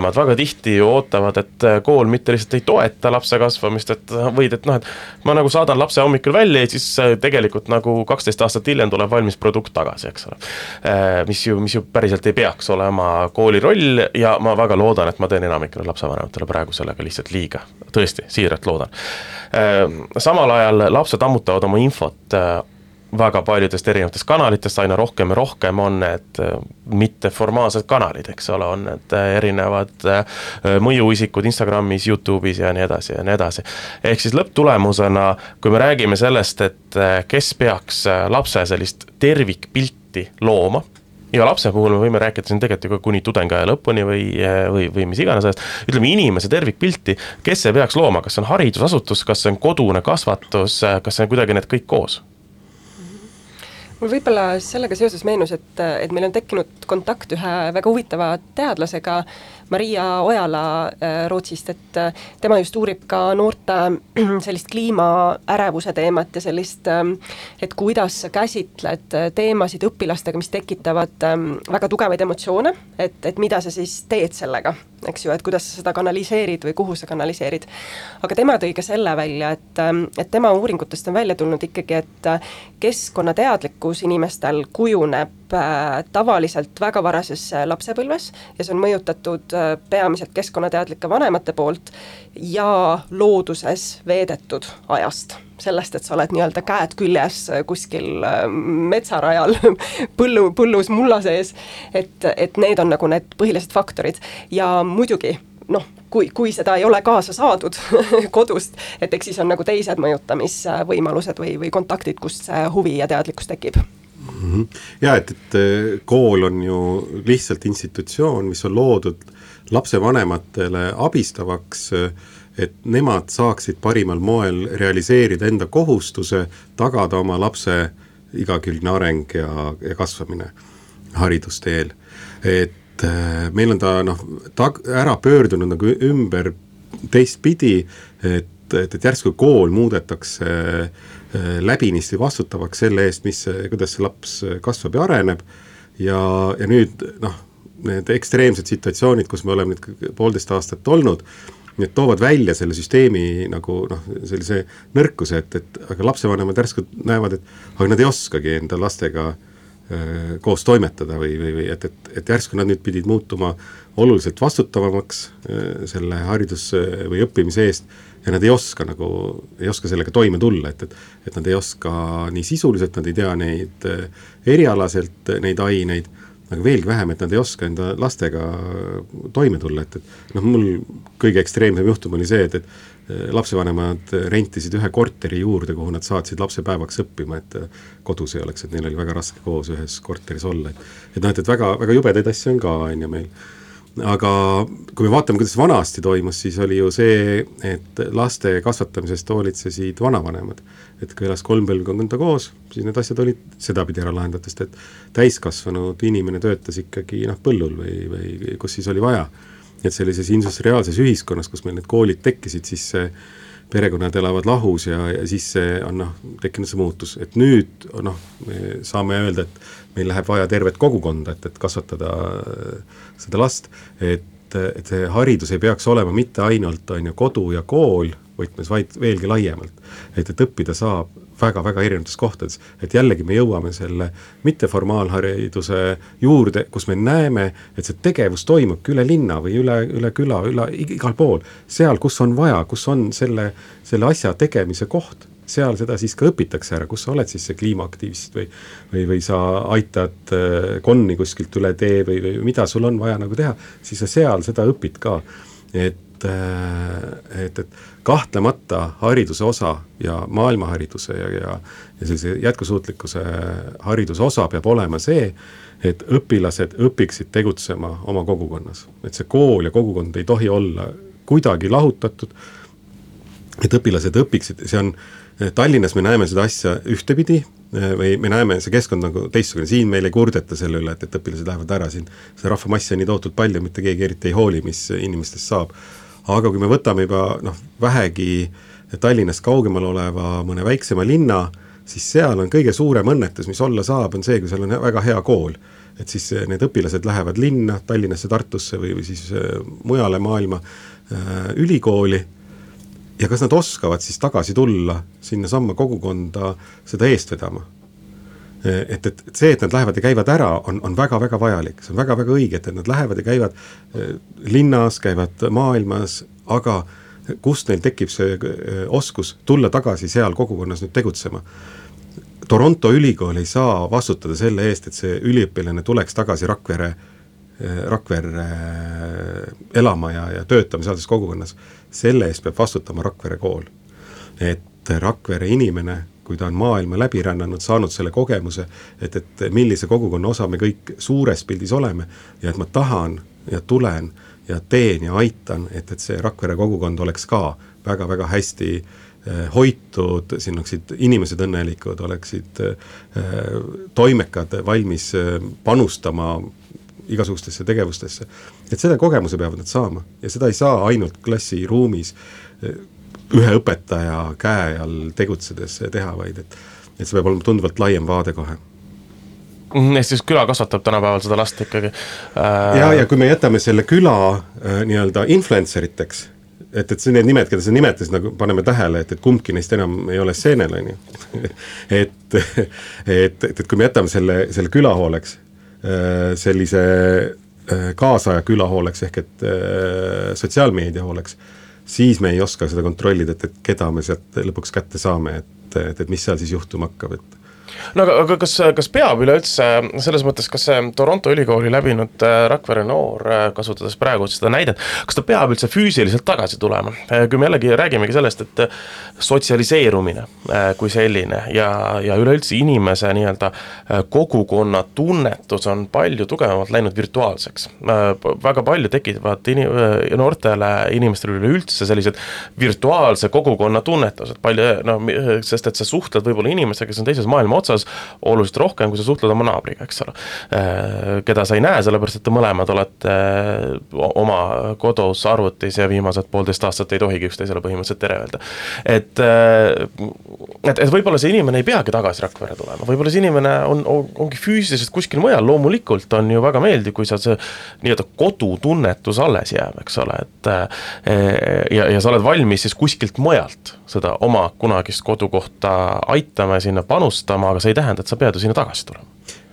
lapsevanemad väga tihti ju ootavad, et kool mitte lihtsalt ei toeta lapse kasvamist, et võid, et noh, et ma nagu saadan lapse hommikul välja ja siis tegelikult nagu kaksteist aastat hiljem tuleb valmis produkt tagasi, eks ole. mis ju, mis ju päriselt ei peaks olema kooli roll ja ma väga loodan, et ma teen enamikele lapsevanematele praegu sellega lihtsalt liiga, tõesti, siiralt loodan. samal ajal lapsed ammutavad oma infot väga paljudest erinevatest kanalitest, aina rohkem ja rohkem on need mitteformaalsed kanalid, eks ole, on need erinevad mõjuisikud Instagramis, Youtube'is ja nii edasi ja nii edasi. ehk siis lõpptulemusena, kui me räägime sellest, et kes peaks lapse sellist tervikpilti looma ja lapse puhul me võime rääkida siin tegelikult ju ka kuni tudengiaja lõpuni või, või, või mis iganes ajast, ütleme inimese tervikpilti, kes see peaks looma, kas see on haridusasutus, kas see on kodune kasvatus, kas see on kuidagi need kõik koos? Mul võib-olla sellega seoses meenus, et, et meil on tekkinud kontakt ühe väga huvitava teadlasega, Maria Ojala Rootsist, et tema just uurib ka noorte <clears throat> sellist kliimaärevuse teemat ja sellist, et kuidas sa käsitled teemasid õpilastega, mis tekitavad väga tugevaid emotsioone, et, et mida sa siis teed sellega, eks ju, et kuidas sa seda kanaliseerid või kuhu sa kanaliseerid. aga tema tõi ka selle välja, et, et tema uuringutest on välja tulnud ikkagi, et keskkonnateadlikkus inimestel kujuneb tavaliselt väga varases lapsepõlves ja see on mõjutatud peamiselt keskkonnateadlike vanemate poolt ja looduses veedetud ajast. Sellest, et sa oled nii-öelda käed küljes kuskil metsarajal <laughs> põllu, põllus mulla sees, et, et need on nagu need põhilised faktorid. Ja muidugi noh, kui, kui seda ei ole kaasa saadud <laughs> kodust, et eks siis on nagu teised mõjutamisvõimalused või, või kontaktid, kust see huvi ja teadlikkus tekib mm. -hmm. ja et, et kool on ju lihtsalt institutsioon, mis on loodud lapsevanematele abistavaks, et nemad saaksid parimal moel realiseerida enda kohustuse, tagada oma lapse igakülgne areng ja, ja kasvamine haridusteel. et meil on ta noh, tag-, ära pöördunud nagu ümber teistpidi, et, et, et järsku kool muudetakse läbinisti vastutavaks selle eest, mis, kuidas see laps kasvab ja areneb. ja, ja nüüd noh, need ekstreemsed situatsioonid, kus me oleme nüüd poolteist aastat olnud, need toovad välja selle süsteemi nagu noh, sellise nõrkuse, et, et aga lapsevanemad järsku näevad, et aga nad ei oskagi enda lastega öö, koos toimetada või, või, või et, et, et järsku nad nüüd pidid muutuma oluliselt vastutavamaks öö, selle haridus- või õppimise eest ja nad ei oska nagu, ei oska sellega toime tulla, et, et, et nad ei oska nii sisuliselt, nad ei tea neid erialaselt, neid aineid aga veelgi vähem, et nad ei oska enda lastega toime tulla, et, et noh, mul kõige ekstreemsem juhtum oli see, et, et eh, lapsevanemad rentisid ühe korteri juurde, kuhu nad saatsid lapse päevaks õppima, et kodus ei oleks, et neil oli väga raske koos ühes korteris olla, et et noh, et, et väga, väga jubedaid asju on ka, on ju meil aga kui me vaatame, kuidas vanasti toimus, siis oli ju see, et laste kasvatamisest hoolitsesid vanavanemad. et kui elas kolm põlvkonda koos, siis need asjad olid sedapidi ära lahendatud, sest et täiskasvanud inimene töötas ikkagi noh, põllul või, või kus siis oli vaja. et sellises industriaalses ühiskonnas, kus meil need koolid tekkisid, siis see perekonnad elavad lahus ja, ja siis see on noh, tekkinud see muutus, et nüüd noh, me saame öelda, et meil läheb vaja tervet kogukonda, et, et kasvatada äh, seda last, et, et see haridus ei peaks olema mitte ainult, on ju, kodu ja kool võtmes, vaid veelgi laiemalt. et, et õppida saab väga-väga erinevates kohtades, et jällegi me jõuame selle mitteformaalhariduse juurde, kus me näeme, et see tegevus toimubki üle linna või üle, üle küla, üle igal pool. seal, kus on vaja, kus on selle, selle asja tegemise koht seal seda siis ka õpitakse ära, kus sa oled siis see kliimaaktivist või või, või sa aitad äh, konni kuskilt üle tee või, või mida sul on vaja nagu teha, siis sa seal seda õpid ka. et, äh, et, et kahtlemata hariduse osa ja maailmahariduse ja, ja, ja sellise jätkusuutlikkuse hariduse osa peab olema see, et õpilased õpiksid tegutsema oma kogukonnas. et see kool ja kogukond ei tohi olla kuidagi lahutatud, et õpilased õpiksid, see on Tallinnas me näeme seda asja ühtepidi eh, või me näeme, see keskkond nagu teistsugune, siin meil ei kurdeta selle üle, et, et õpilased lähevad ära, siin seda rahvamassi on nii tohutult palju, mitte keegi eriti ei hooli, mis inimestest saab. aga kui me võtame juba noh, vähegi Tallinnast kaugemal oleva mõne väiksema linna, siis seal on kõige suurem õnnetus, mis olla saab, on see, kui seal on väga hea kool. et siis eh, need õpilased lähevad linna, Tallinnasse, Tartusse või, või siis eh, mujale maailma ülikooli ja kas nad oskavad siis tagasi tulla sinnasamma kogukonda seda eest vedama? et, et, et see, et nad lähevad ja käivad ära, on, on väga-väga vajalik, see on väga-väga õige, et, et nad lähevad ja käivad eh, linnas, käivad maailmas, aga kust neil tekib see eh, oskus tulla tagasi seal kogukonnas nüüd tegutsema? Toronto ülikool ei saa vastutada selle eest, et see üliõpilane tuleks tagasi Rakvere äh, Rakverre elama ja, ja töötama sealses kogukonnas, selle eest peab vastutama Rakvere kool. et Rakvere inimene, kui ta on maailma läbi rännanud, saanud selle kogemuse, et, et millise kogukonna osa me kõik suures pildis oleme ja et ma tahan ja tulen ja teen ja aitan, et, et see Rakvere kogukond oleks ka väga-väga hästi eh, hoitud, siin oleksid inimesed õnnelikud, oleksid äh, toimekad, valmis panustama igasugustesse tegevustesse. et selle kogemuse peavad nad saama ja seda ei saa ainult klassiruumis eh, ühe õpetaja käe all tegutsedes teha, vaid et, et see peab olema tunduvalt laiem vaade kohe mhm, ehk siis küla kasvatab tänapäeval seda last ikkagi äh.... ja, ja kui me jätame selle küla äh, nii-öelda influencer iteks, et, et see, need nimed, keda sa nimetasid, nagu paneme tähele, et, et kumbki neist enam ei ole stseenel, on ju. et, <laughs> et, et, et kui me jätame selle, selle küla hooleks, sellise äh, kaasaja küla hooleks ehk et äh, sotsiaalmeedia hooleks, siis me ei oska seda kontrollida, et, et keda me sealt lõpuks kätte saame, et, et, et mis seal siis juhtuma hakkab, et no aga, aga kas, kas peab üleüldse selles mõttes, kas see Toronto ülikooli läbinud äh, Rakvere noor, äh, kasutades praegu seda näidet, kas ta peab üldse füüsiliselt tagasi tulema? Äh, kui me jällegi räägimegi sellest, et sotsialiseerumine kui selline ja, ja üleüldse inimese nii-öelda kogukonna tunnetus on palju tugevamalt läinud virtuaalseks. väga palju tekitavad ini-, noortele inimestele üleüldse sellised virtuaalse kogukonna tunnetused, palju noh, sest et sa suhtled võib-olla inimesega, kes on teises maailma otsas oluliselt rohkem, kui sa suhtled oma naabriga, eks ole. Äh, keda sa ei näe, sellepärast et te mõlemad olete äh, oma kodus arvutis ja viimased poolteist aastat ei tohigi üksteisele põhimõtteliselt tere öelda. et, äh, et, et võib-olla see inimene ei peagi tagasi Rakverre tulema, võib-olla see inimene on, on, ongi füüsiliselt kuskil mujal, loomulikult on ju väga meeldiv, kui sa see nii-öelda kodutunnetus alles jääb, eks ole, et ja, ja sa oled valmis siis kuskilt mujalt seda oma kunagist kodukohta aitama ja sinna panustama, aga see ei tähenda, et sa pead ju sinna tagasi tulema.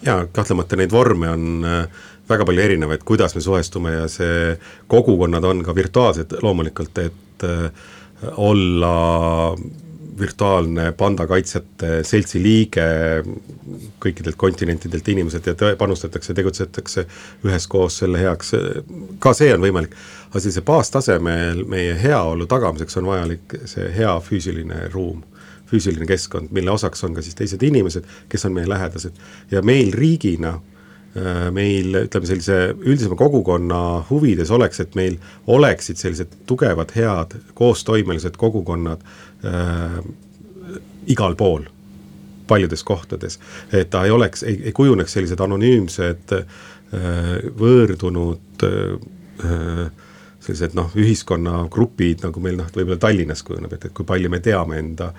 jaa, kahtlemata neid vorme on äh, väga palju erinevaid, kuidas me suhestume ja see kogukonnad on ka virtuaalsed loomulikult, et äh, olla virtuaalne pandakaitsjate seltsi liige, kõikidelt kontinentidelt inimesed ja panustatakse, tegutsetakse üheskoos selle heaks, ka see on võimalik. aga sellise baastasemel meie heaolu tagamiseks on vajalik see hea füüsiline ruum füüsiline keskkond, mille osaks on ka siis teised inimesed, kes on meie lähedased ja meil riigina äh, meil ütleme sellise üldisema kogukonna huvides oleks, et meil oleksid sellised tugevad, head, koostoimelised kogukonnad äh, igal pool, paljudes kohtades. et ta ei oleks, ei, kujuneks sellised anonüümsed äh, võõrdunud äh, sellised noh, ühiskonnagrupid, nagu meil noh, võib-olla Tallinnas kujuneb, et, et kui palju me teame enda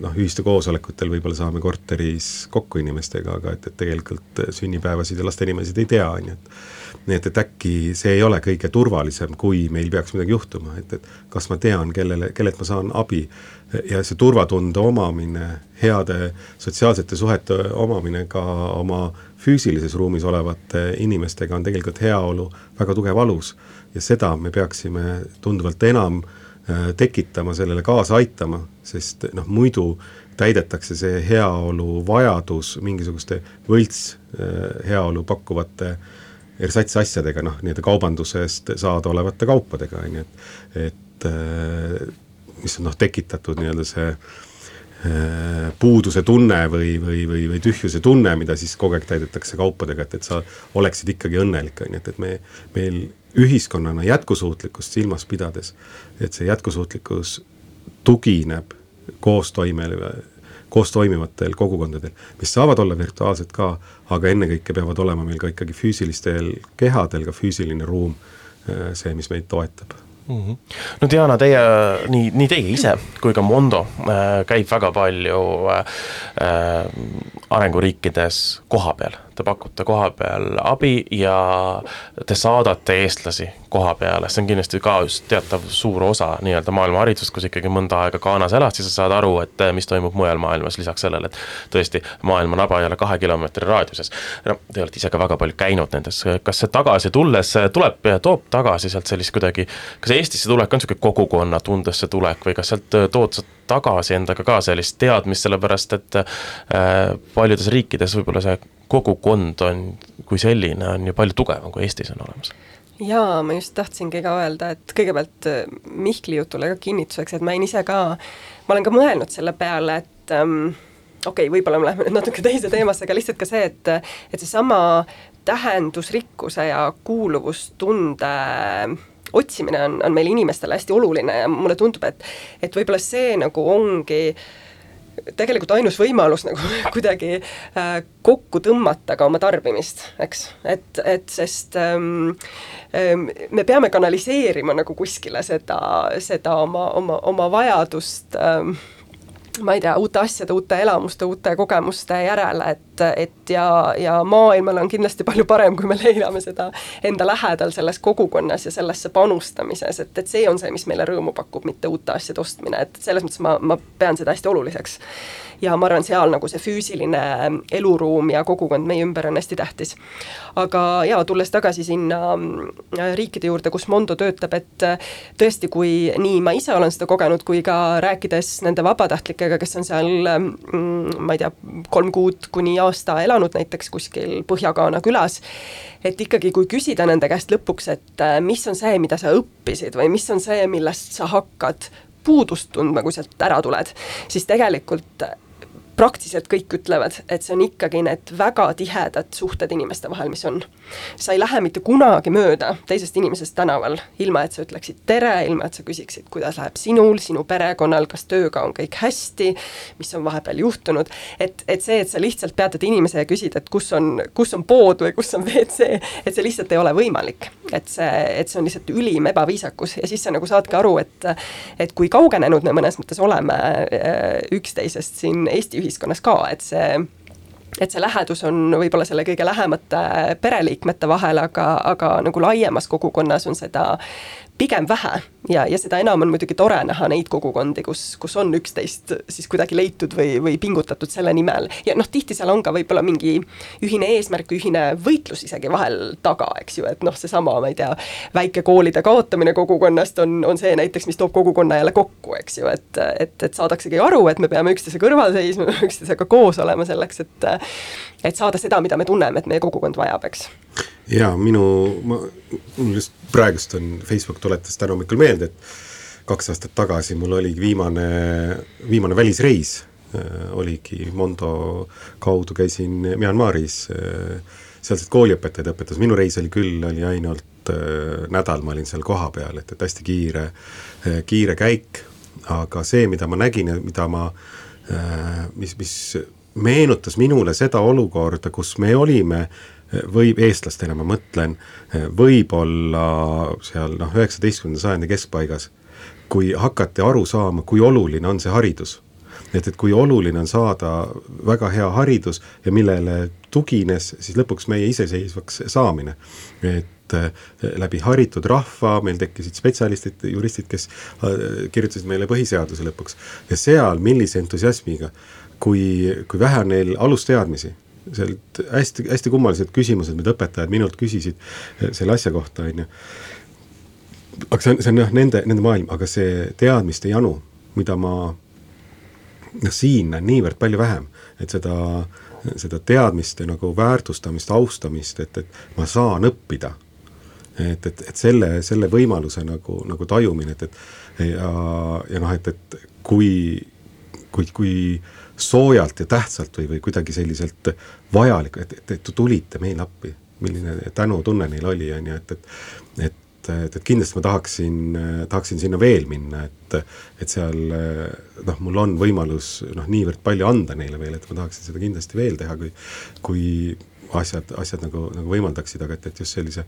noh, ühiste koosolekutel võib-olla saame korteris kokku inimestega, aga et, et tegelikult sünnipäevasid ja lastenimesid ei tea, on ju, et nii et, et äkki see ei ole kõige turvalisem, kui meil peaks midagi juhtuma, et, et kas ma tean, kellele, kellelt ma saan abi. Ja see turvatunde omamine, heade sotsiaalsete suhete omamine ka oma füüsilises ruumis olevate inimestega on tegelikult heaolu väga tugev alus. Ja seda me peaksime tunduvalt enam äh, tekitama, sellele kaasa aitama, sest noh, muidu täidetakse see heaolu vajadus mingisuguste võlts äh, heaolu pakkuvate ersatsasjadega, noh, nii-öelda kaubandusest saadaolevate kaupadega, on ju, et, et äh, mis on noh, tekitatud nii-öelda see puuduse tunne või, või, või, või tühjuse tunne, mida siis kogu aeg täidetakse kaupadega, et, et sa oleksid ikkagi õnnelik, on ju, et, et me, meil ühiskonnana jätkusuutlikkust silmas pidades, et see jätkusuutlikkus tugineb koostoimele, koos toimivatel kogukondadel, mis saavad olla virtuaalsed ka, aga ennekõike peavad olema meil ka ikkagi füüsilistel kehadel ka füüsiline ruum, äh, see, mis meid toetab mm. -hmm. no Diana, teie, nii, nii teie ise kui ka Mondo äh, käib väga palju äh arenguriikides koha peal te pakute koha peal abi ja te saadate eestlasi koha peale, see on kindlasti ka just teatav suur osa nii-öelda maailma haridusest, kus ikkagi mõnda aega Ghanas elad, siis sa saad aru, et mis toimub mujal maailmas, lisaks sellele, et tõesti, maailma naba ei ole kahe kilomeetri raadiuses. no te olete ise ka väga palju käinud nendes, kas see tagasi tulles tuleb, toob tagasi sealt sellist kuidagi, kas Eestisse tulek on niisugune kogukonnatundesse tulek või kas sealt tood sa tagasi endaga ka sellist teadmist, sellepärast et äh, paljudes riikides võib-olla see kogukond on kui selline, on ju palju tugevam, kui Eestis on olemas. Jaa, ma just tahtsingi ka öelda, et kõigepealt äh, Mihkli jutule ka kinnituseks, et ma olin ise ka, ma olen ka mõelnud selle peale, et ähm, okei okay,, võib-olla me läheme nüüd natuke teise teemasse, aga lihtsalt ka see, et et seesama tähendusrikkuse ja kuuluvustunde otsimine on, on meil inimestele hästi oluline ja mulle tundub, et et võib-olla see nagu ongi äh, tegelikult ainus võimalus nagu <laughs> kuidagi äh, kokku tõmmata ka oma tarbimist, eks, et, et sest ähm, ähm, me peame kanaliseerima nagu kuskile seda, seda oma, oma, oma vajadust ähm, ma ei tea, uute asjade, uute elamuste, uute kogemuste järele, et, et ja, ja maailmal on kindlasti palju parem, kui me leiame seda enda lähedal selles kogukonnas ja sellesse panustamises, et, et see on see, mis meile rõõmu pakub, mitte uute asjade ostmine, et selles mõttes ma, ma pean seda hästi oluliseks ja ma arvan, seal nagu see füüsiline eluruum ja kogukond meie ümber on hästi tähtis. aga jaa, tulles tagasi sinna äh, riikide juurde, kus Mondo töötab, et äh, tõesti, kui nii ma ise olen seda kogenud, kui ka rääkides nende vabatahtlikega, kes on seal mm, ma ei tea, kolm kuud kuni aasta elanud näiteks kuskil Põhja-Gaana külas, et ikkagi, kui küsida nende käest lõpuks, et äh, mis on see, mida sa õppisid või mis on see, millest sa hakkad puudust tundma, kui sealt ära tuled, siis tegelikult praktiliselt kõik ütlevad, et see on ikkagi need väga tihedad suhted inimeste vahel, mis on. sa ei lähe mitte kunagi mööda teisest inimesest tänaval, ilma et sa ütleksid tere, ilma et sa küsiksid, kuidas läheb sinul, sinu perekonnal, kas tööga on kõik hästi, mis on vahepeal juhtunud, et, et see, et sa lihtsalt peatad inimese ja küsid, et kus on, kus on pood või kus on WC, et see lihtsalt ei ole võimalik. et see, et see on lihtsalt ülim ebaviisakus ja siis sa nagu saadki aru, et et kui kaugenenud me mõnes mõttes oleme äh, üksteisest siin Eesti ühiskonnas, ühiskonnas ka, et see et see lähedus on võib-olla selle kõige lähemate pereliikmete vahel, aga, aga nagu laiemas kogukonnas on seda pigem vähe ja, ja seda enam on muidugi tore näha neid kogukondi, kus, kus on üksteist siis kuidagi leitud või, või pingutatud selle nimel. ja noh, tihti seal on ka võib-olla mingi ühine eesmärk, ühine võitlus isegi vahel taga, eks ju, et noh, seesama, ma ei tea, väikekoolide kaotamine kogukonnast on, on see näiteks, mis toob kogukonna jälle kokku, eks ju, et, et, et saadaksegi aru, et me peame üksteise kõrval seisma, üksteisega koos olema selleks, et et saada seda, mida me tunneme, et meie kogukond vajab, eks. Jaa, minu, ma, mul just praegust on, Facebook tuletas täna hommikul meelde, et kaks aastat tagasi mul oligi viimane, viimane välisreis. Äh,, oligi Mondo kaudu käisin Myanmaris äh,, sealsed kooliõpetajad õpetas, minu reis oli küll, oli ainult äh, nädal, ma olin seal kohapeal, et, et hästi kiire äh,, kiire käik, aga see, mida ma nägin ja mida ma äh,, mis, mis meenutas minule seda olukorda, kus me olime võib eestlastena, ma mõtlen, võib-olla seal noh, üheksateistkümnenda sajandi keskpaigas, kui hakati aru saama, kui oluline on see haridus. et, et kui oluline on saada väga hea haridus ja millele tugines siis lõpuks meie iseseisvaks saamine. et eh, läbi haritud rahva meil tekkisid spetsialistid, juristid, kes eh, kirjutasid meile põhiseaduse lõpuks ja seal millise entusiasmiga, kui, kui vähe on neil alusteadmisi sealt hästi, hästi kummalised küsimused, mida õpetajad minult küsisid eh, selle asja kohta, on ju. aga see on, see on jah, nende, nende maailm, aga see teadmiste janu, mida ma noh, siin näen niivõrd palju vähem, et seda, seda teadmiste nagu väärtustamist, austamist, et, et ma saan õppida. Et, et, et selle, selle võimaluse nagu, nagu tajumine, et, et ja, ja noh, et, et kui, kui, kui soojalt ja tähtsalt või, või kuidagi selliselt vajalik, et, et, et tulite meile appi. milline tänutunne neil oli, on ju, et, et, et et, et kindlasti ma tahaksin, tahaksin sinna veel minna, et, et seal noh, mul on võimalus noh, niivõrd palju anda neile veel, et ma tahaksin seda kindlasti veel teha, kui, kui asjad, asjad nagu, nagu võimaldaksid, aga et, et just sellise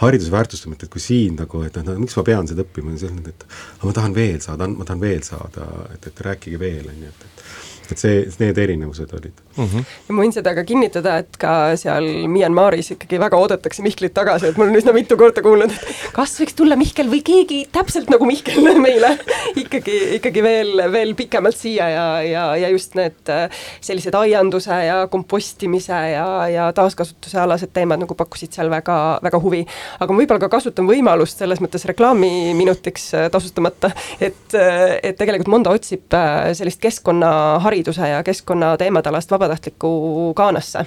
hariduse väärtustamine, et kui siin nagu, et noh, miks ma pean seda õppima, on selline, et aga ma tahan veel saada, ma tahan veel saada, et, et rääkige veel, on ju, et, et et see, need erinevused olid mm. -hmm. ma võin seda ka kinnitada, et ka seal Myanmaris ikkagi väga oodatakse Mihklit tagasi, et ma olen üsna mitu korda kuulnud, et kas võiks tulla Mihkel või keegi täpselt nagu Mihkel <laughs> meile ikkagi, ikkagi veel, veel pikemalt siia ja, ja, ja just need äh, sellised aianduse ja kompostimise ja, ja taaskasutuse alased teemad nagu pakkusid seal väga, väga huvi. aga ma võib-olla ka kasutan võimalust selles mõttes reklaamiminutiks äh, tasustamata, et, äh, et tegelikult Mondo otsib sellist keskkonnaharidust hariduse ja keskkonnateemade alast vabatahtlikku Ghanasse.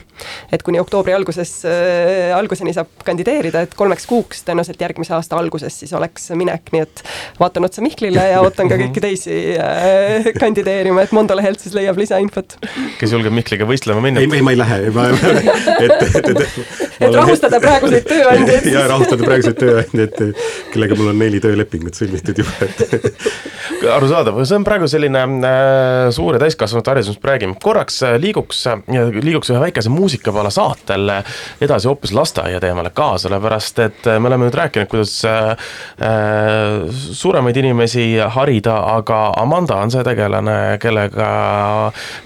et kuni oktoobri alguses äh,, alguseni saab kandideerida, et kolmeks kuuks tõenäoliselt järgmise aasta alguses siis oleks minek, nii et vaatan otsa Mihklile ja ootan ka kõiki teisi äh, kandideerima, et Mondo lehelt siis leiab lisainfot. kes julgeb Mihkliga võistlema minna? ei, ei ma ei lähe, ma, et, et, et et rahustada praeguseid tööandjaid. ja rahustada praeguseid tööandjaid, kellega mul on neli töölepingut sõlmitud juba, et arusaadav, see on praegu selline äh, suur ja täiskasvanute haridusest räägime, korraks äh, liiguks, äh, liiguks ühe väikese muusikapeale saatel äh, edasi hoopis lasteaia teemale ka, sellepärast et me oleme nüüd rääkinud, kuidas äh, suuremaid inimesi harida, aga Amanda on see tegelane, kellega,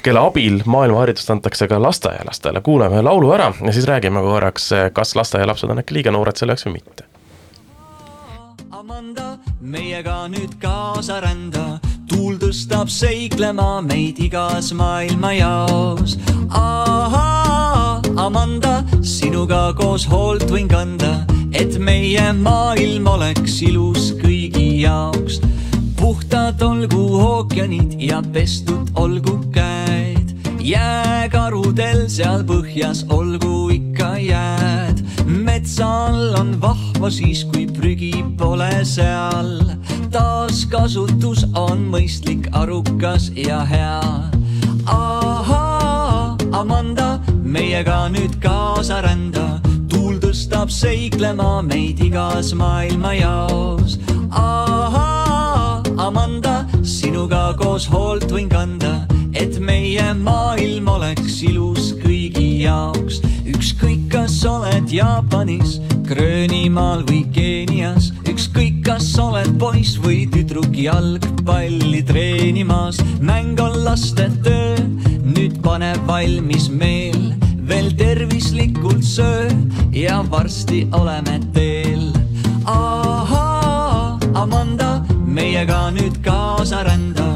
kelle abil maailmaharidust antakse ka lasteaialastele, kuulame ühe laulu ära ja siis räägime korraks, kas lasteaialapsed on äkki liiga noored selle jaoks või mitte. Amanda, meiega nüüd kaasa rända tuul tõstab seiklema meid igas maailmajaos. ahaa, Amanda, sinuga koos hoolt võin kanda, et meie maailm oleks ilus kõigi jaoks. puhtad olgu ookeanid ja pestud olgu käed, jääkarudel seal põhjas olgu ikka jääd. metsa all on vahva siis, kui prügi pole seal taaskasutus on mõistlik, arukas ja hea. ahaa, Amanda, meiega nüüd kaasa rända, tuul tõstab seiklema meid igas maailmajaos. ahaa, Amanda, sinuga koos hoolt võin kanda, meie maailm oleks ilus kõigi jaoks. ükskõik, kas oled Jaapanis, Gröönimaal või Keenias, ükskõik kas oled poiss või tüdruk jalgpalli treenimas, mäng on laste töö, nüüd pane valmis meel, veel tervislikult söö ja varsti oleme teel. ahaa, Amanda, meiega nüüd kaasa rända,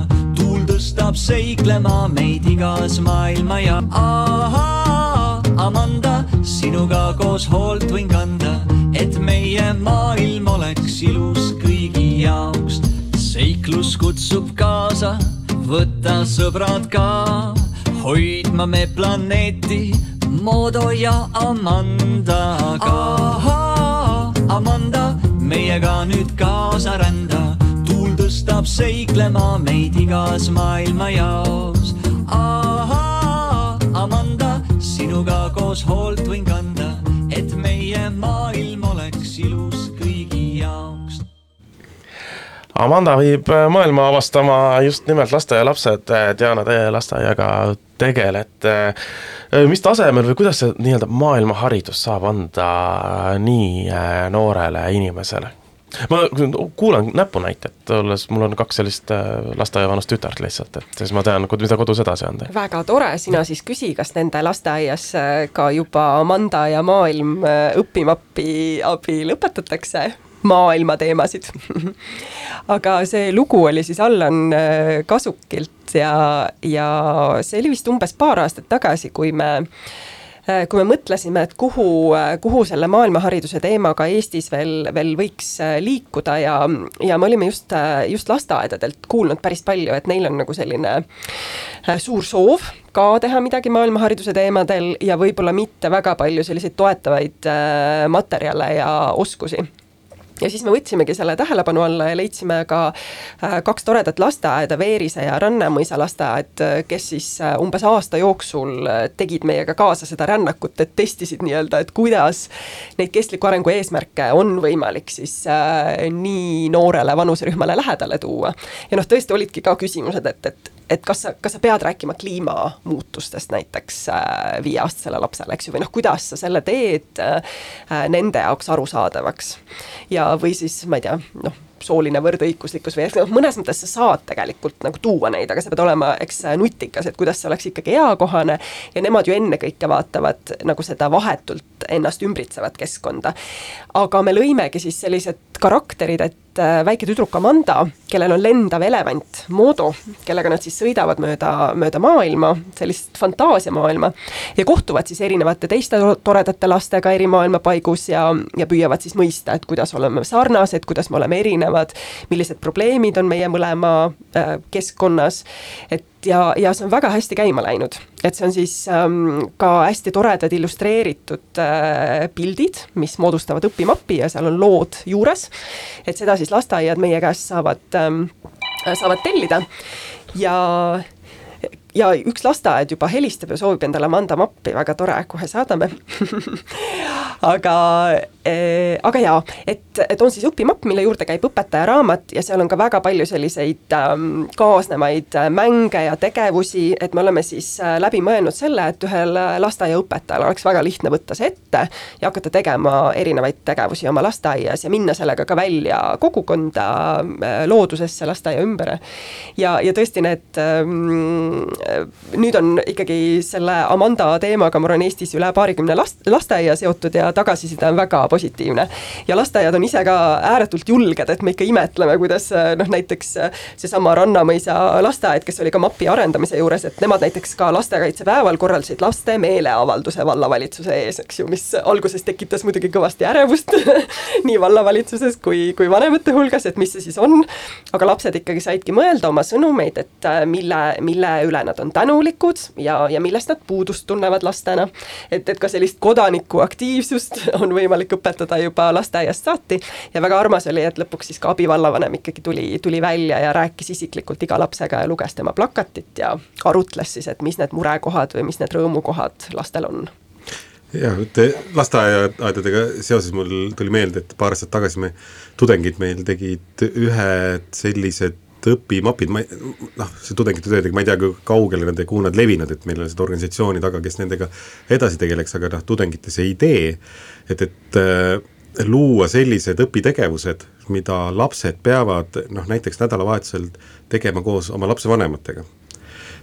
tõstab seiklema meid igas maailma ja ahaa, Amanda, sinuga koos hoolt võin kanda, et meie maailm oleks ilus kõigi jaoks. seiklus kutsub kaasa, võta sõbrad ka, hoidma me planeeti Modo ja Amandaga. ahaa, Amanda, meiega nüüd kaasa rända, tuul tõstab seiklema meid igas maailma jaos. ahaa, Amanda, sinuga koos hoolt võin kanda, et meie maailm oleks ilus kõigi jaoks. Amanda viib maailma avastama just nimelt lasteaialapsed, Diana, teie lasteaiaga tegelete. mis tasemel või kuidas see nii-öelda maailmaharidus saab anda nii äh, noorele inimesele? Ma kuulan näpunäitet, olles, mul on kaks sellist äh, lasteaiavanust tütart lihtsalt, et siis ma tean, mida kodus edasi anda. väga tore, sina siis küsi, kas nende lasteaias äh, ka juba Amanda ja maailm äh, õpimappi abil õpetatakse maailma teemasid. <laughs> aga see lugu oli siis Allan Kasukilt ja, ja see oli vist umbes paar aastat tagasi, kui me äh, kui me mõtlesime, et kuhu, kuhu selle maailmahariduse teemaga Eestis veel, veel võiks äh, liikuda ja, ja me olime just, just lasteaedadelt kuulnud päris palju, et neil on nagu selline äh, suur soov ka teha midagi maailmahariduse teemadel ja võib-olla mitte väga palju selliseid toetavaid äh, materjale ja oskusi ja siis me võtsimegi selle tähelepanu alla ja leidsime ka äh, kaks toredat lasteaeda, Veerise ja Rännemõisa lasteaed, kes siis äh, umbes aasta jooksul äh, tegid meiega kaasa seda rännakut, et testisid nii-öelda, et kuidas neid kestliku arengu eesmärke on võimalik siis äh, nii noorele vanuserühmale lähedale tuua. ja noh, tõesti olidki ka küsimused, et, et et kas sa, kas sa pead rääkima kliimamuutustest näiteks äh, viieaastasele lapsele, eks ju, või noh, kuidas sa selle teed äh, nende jaoks arusaadavaks. ja, või siis ma ei tea, noh, sooline võrdõiguslikkus või noh, mõnes mõttes sa saad tegelikult nagu tuua neid, aga sa pead olema, eks nutikas, et kuidas see oleks ikkagi eakohane. Ja nemad ju ennekõike vaatavad nagu seda vahetult ennast ümbritsevat keskkonda. aga me lõimegi siis sellised karakterid, et äh, väike tüdruk Amanda, kellel on lendav elevant Modo, kellega nad siis sõidavad mööda, mööda maailma, sellist fantaasiamaailma ja kohtuvad siis erinevate teiste to- toredate lastega eri maailmapaigus ja, ja püüavad siis mõista, et kuidas oleme sarnased, kuidas me oleme erinevad, millised probleemid on meie mõlema äh, keskkonnas, et ja, ja see on väga hästi käima läinud, et see on siis ähm, ka hästi toredad illustreeritud äh, pildid, mis moodustavad õpimappi ja seal on lood juures. et seda siis lasteaiad meie käest saavad ähm,, saavad tellida. ja ja üks lasteaed juba helistab ja soovib endale Amanda mappi, väga tore, kohe saadame. <laughs> Aga aga jaa, et, et on siis õpimapp, mille juurde käib õpetaja raamat ja seal on ka väga palju selliseid ähm, kaasnevaid äh, mänge ja tegevusi, et me oleme siis äh, läbi mõelnud selle, et ühel äh, lasteaiaõpetajal oleks väga lihtne võtta see ette ja hakata tegema erinevaid tegevusi oma lasteaias ja minna sellega ka välja kogukonda äh, loodusesse lasteaia ümber. ja, ja tõesti need ähm, nüüd on ikkagi selle Amanda teemaga, ma arvan, Eestis üle paarikümne last, lasteaia seotud ja tagasiside on väga positiivne. Ja lasteaiad on ise ka ääretult julged, et me ikka imetleme, kuidas noh, näiteks seesama Rannamõisa lasteaed, kes oli ka MAP-i arendamise juures, et nemad näiteks ka lastekaitsepäeval korraldasid laste meeleavalduse vallavalitsuse ees, eks ju, mis alguses tekitas muidugi kõvasti ärevust <laughs> nii vallavalitsuses kui, kui vanemate hulgas, et mis see siis on. aga lapsed ikkagi saidki mõelda oma sõnumeid, et äh, mille, mille üle nad on tänulikud ja, ja millest nad puudust tunnevad lastena. et, et ka sellist kodanikuaktiivsust <laughs> on võimalik õpetada juba lasteaiast saati. Ja väga armas oli, et lõpuks siis ka abivallavanem ikkagi tuli, tuli välja ja rääkis isiklikult iga lapsega ja luges tema plakatit ja arutles siis, et mis need murekohad või mis need rõõmukohad lastel on. Ja te lasteaedadega seoses mul tuli meelde, et paar aastat tagasi me, tudengid meil tegid ühed sellised õpimapid, ma ei, noh, see tudengite töödega, ma ei tea, kui kaugele nad ja kuhu nad levinud, et meil on seda organisatsiooni taga, kes nendega edasi tegeleks, aga noh, tudengite see idee, et, et äh, luua sellised õpitegevused, mida lapsed peavad noh, näiteks nädalavahetusel tegema koos oma lapsevanematega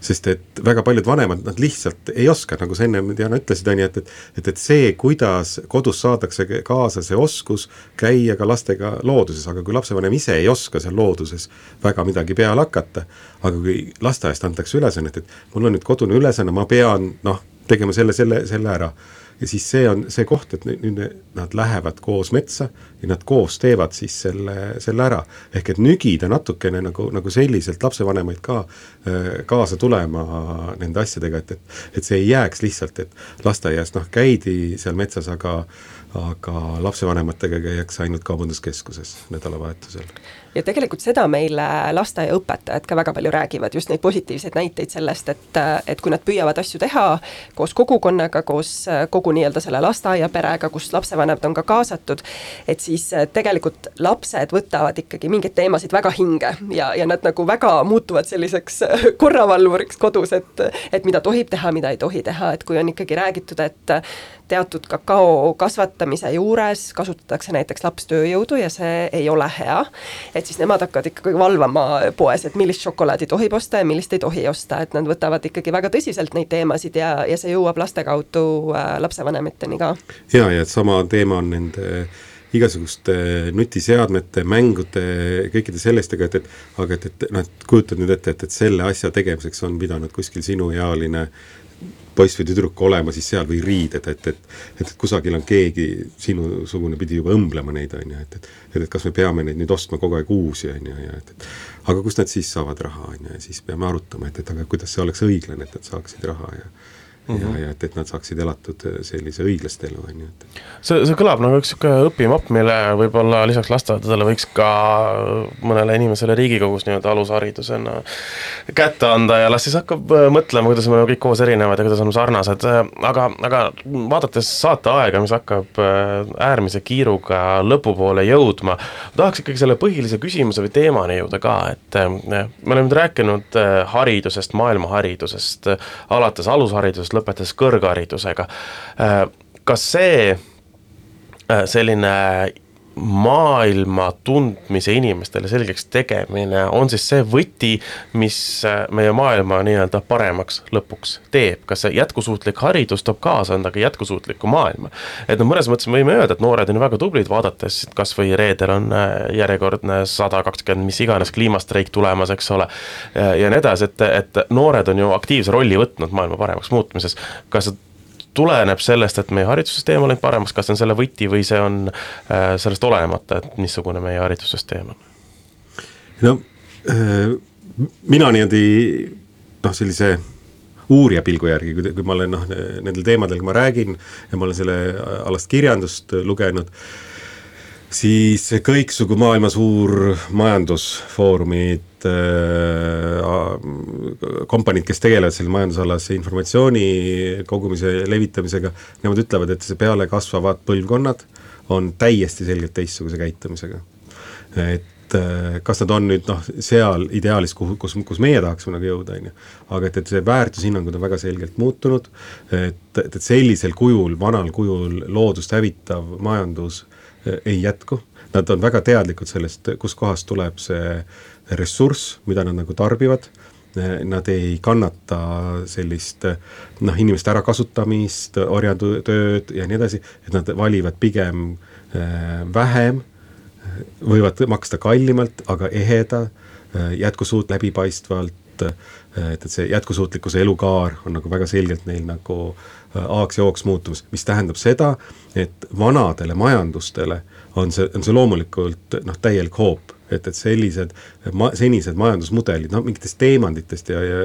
sest et väga paljud vanemad, nad lihtsalt ei oska, nagu sa ennem Diana ütlesid, on ju, et, et et, et see, kuidas kodus saadakse kaasa see oskus käia ka lastega looduses, aga kui lapsevanem ise ei oska seal looduses väga midagi peale hakata, aga kui lasteaiast antakse ülesannet, et mul on nüüd kodune ülesanne, ma pean noh, tegema selle, selle, selle ära ja siis see on see koht, et nüüd nad lähevad koos metsa ja nad koos teevad siis selle, selle ära. ehk et nügida natukene nagu, nagu selliselt lapsevanemaid ka äh, kaasa tulema nende asjadega, et, et et see ei jääks lihtsalt, et lasteaias noh, käidi seal metsas, aga aga lapsevanematega käiakse ainult kaubanduskeskuses nädalavahetusel ja tegelikult seda meile lasteaiaõpetajad ka väga palju räägivad, just neid positiivseid näiteid sellest, et, et kui nad püüavad asju teha koos kogukonnaga, koos kogu nii-öelda selle lasteaiaperega, kus lapsevanemad on ka kaasatud, et siis tegelikult lapsed võtavad ikkagi mingeid teemasid väga hinge ja, ja nad nagu väga muutuvad selliseks korravalvuriks kodus, et et mida tohib teha, mida ei tohi teha, et kui on ikkagi räägitud, et teatud kakao kasvatamise juures kasutatakse näiteks lapstööjõudu ja see ei ole hea, et siis nemad hakkavad ikkagi valvama poes, et millist šokolaadi tohib osta ja millist ei tohi osta, et nad võtavad ikkagi väga tõsiselt neid teemasid ja, ja see jõuab laste kaudu äh, lapsevanemateni ka. ja, ja et sama teema on nende igasuguste nutiseadmete, mängude, kõikide sellistega, et, et aga et, et noh, et kujutad nüüd ette, et, et selle asja tegemiseks on pidanud kuskil sinuealine poiss või tüdruk olema siis seal või riided, et, et et kusagil on keegi sinusugune pidi juba õmblema neid, on ju, et, et et, et kas me peame neid nüüd ostma kogu aeg uusi, on ju, ja et, et aga kust nad siis saavad raha, on ju, ja siis peame arutama, et, et aga kuidas see oleks õiglane, et nad saaksid raha ja mm -hmm. ja, ja et, et nad saaksid elatud äh, sellise õiglast elu, on ju, et see, see kõlab nagu üks niisugune õpimapp, mille võib-olla lisaks lasteaedadele võiks ka mõnele inimesele Riigikogus nii-öelda alusharidusena kätte anda ja las siis hakkab äh, mõtlema, kuidas me kõik koos erinevad ja kuidas oleme sarnased, aga, aga vaadates saateaega, mis hakkab äh, äärmise kiiruga lõpupoole jõudma, tahaks ikkagi selle põhilise küsimuse või teemani jõuda ka, et me oleme nüüd rääkinud haridusest, maailmaharidusest, alates alusharidusest, haridusest lõpetades kõrgharidusega. Äh, kas see äh, selline maailma tundmise inimestele selgeks tegemine on siis see võti, mis äh, meie maailma nii-öelda paremaks lõpuks teeb, kas see jätkusuutlik haridus toob kaasa endaga jätkusuutliku maailma? et noh, mõnes mõttes me võime öelda, et noored on väga tublid, vaadates kas või reedel on järjekordne sada kakskümmend mis iganes kliimastreik tulemas, eks ole, ja nii edasi, et, et noored on ju aktiivse rolli võtnud maailma paremaks muutmises, kas tuleneb sellest, et meie haridussüsteem on läinud paremaks, kas see on selle võti või see on äh, sellest olenemata, et missugune meie haridussüsteem on? no äh, mina niimoodi noh, sellise uurija pilgu järgi, kui, kui ma olen noh, nendel teemadel, kui ma räägin ja ma olen selle alast kirjandust lugenud, siis kõiksugu maailma suur majandusfoorumid, Äh, kompaniid, kes tegelevad selle majandusalase informatsiooni kogumise levitamisega, nemad ütlevad, et see pealekasvavad põlvkonnad on täiesti selgelt teistsuguse käitumisega. et äh, kas nad on nüüd noh, seal ideaalis, kuhu, kus, kus meie tahaksime nagu jõuda, on ju. aga et, et see väärtushinnangud on väga selgelt muutunud, et, et, et sellisel kujul, vanal kujul loodust hävitav majandus ei jätku. Nad on väga teadlikud sellest, kuskohast tuleb see ressurss, mida nad nagu tarbivad nad ei kannata sellist noh, inimeste ärakasutamist, orjatööd ja nii edasi, et nad valivad pigem äh, vähem, võivad maksta kallimalt, aga eheda, äh, jätkusuut-, läbipaistvalt, äh, et, et see jätkusuutlikkuse elukaar on nagu väga selgelt neil nagu A-ks ja O-ks muutumas, mis tähendab seda, et vanadele majandustele on see, on see loomulikult noh, täielik hoop et, et sellised ma-, senised majandusmudelid, noh mingitest teemantidest ja, ja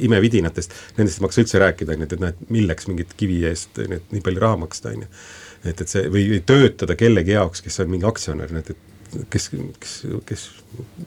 imevidinatest, nendest ei maksa üldse rääkida, on ju, et, et noh, et milleks mingit kivi eest nii, nii palju raha maksta, on ju. et, et see või, töötada kellegi jaoks, kes on mingi aktsionär, et, et kes, kes, kes,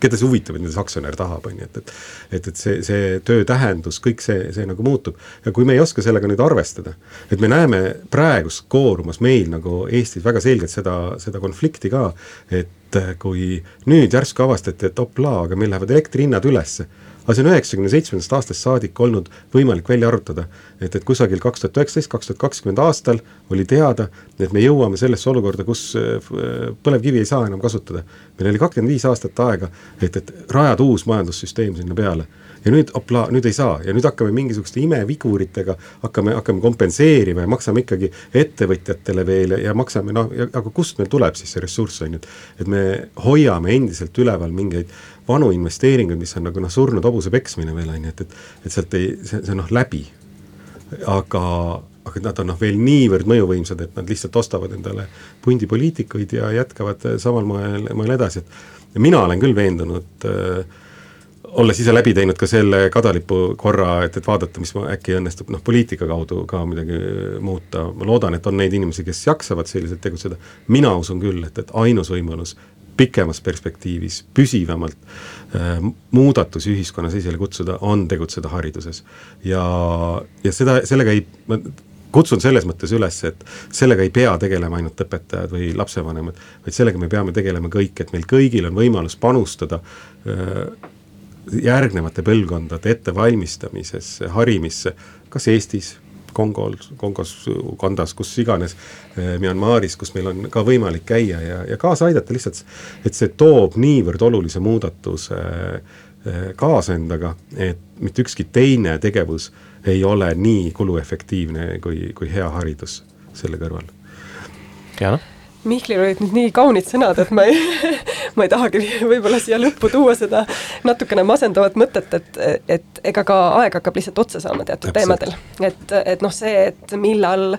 keda see huvitab, et mida see aktsionär tahab, on ju, et, et et, et see, see töö tähendus, kõik see, see nagu muutub. ja kui me ei oska sellega nüüd arvestada, et me näeme praegust koorumas meil nagu Eestis väga selgelt seda, seda konflikti ka, et kui nüüd järsku avastati, et oplaa, aga meil lähevad elektrihinnad ülesse aga see on üheksakümne seitsmendast aastast saadik olnud võimalik välja arvutada, et, et kusagil kaks tuhat üheksateist, kaks tuhat kakskümmend aastal oli teada, et me jõuame sellesse olukorda, kus äh, põlevkivi ei saa enam kasutada. meil oli kakskümmend viis aastat aega, et, et rajada uus majandussüsteem sinna peale. Ja nüüd opla, nüüd ei saa. Ja nüüd hakkame mingisuguste imeviguritega, hakkame, hakkame kompenseerima ja maksame ikkagi ettevõtjatele veel ja, maksame noh, aga kust meil tuleb siis see ressurss, on ju, et et me hoiame endiselt üleval mingeid vanu investeeringuid, mis on nagu noh, surnud hobuse peksmine veel on ju, et, et et sealt ei, see, see on noh läbi. aga, aga nad on noh, veel niivõrd mõjuvõimsad, et nad lihtsalt ostavad endale pundi poliitikuid ja jätkavad samal moel, moel edasi, et mina olen küll veendunud äh, olles ise läbi teinud ka selle kadalipu korra, et, et vaadata, mis äkki õnnestub noh, poliitika kaudu ka midagi muuta, ma loodan, et on neid inimesi, kes jaksavad selliselt tegutseda, mina usun küll, et, et ainus võimalus pikemas perspektiivis püsivamalt äh, muudatusi ühiskonnas esile kutsuda, on tegutseda hariduses. ja, ja seda, sellega ei, ma kutsun selles mõttes üles, et sellega ei pea tegelema ainult õpetajad või lapsevanemad, vaid sellega me peame tegelema kõik, et meil kõigil on võimalus panustada äh, järgnevate põlvkondade ettevalmistamisesse, harimisse, kas Eestis, Kongol, Kongos, Ugandas, kus iganes, eh, Myanmaris, kus meil on ka võimalik käia ja, ja kaasa aidata lihtsalt, et see toob niivõrd olulise muudatuse eh, kaasa endaga, et mitte ükski teine tegevus ei ole nii kuluefektiivne kui, kui hea haridus selle kõrval. Jana? Mihklil olid nüüd nii kaunid sõnad, et ma ei <laughs> ma ei tahagi võib-olla siia lõppu tuua seda natukene masendavat mõtet, et, et ega ka aeg hakkab lihtsalt otsa saama teatud teemadel. et, et noh, see, et millal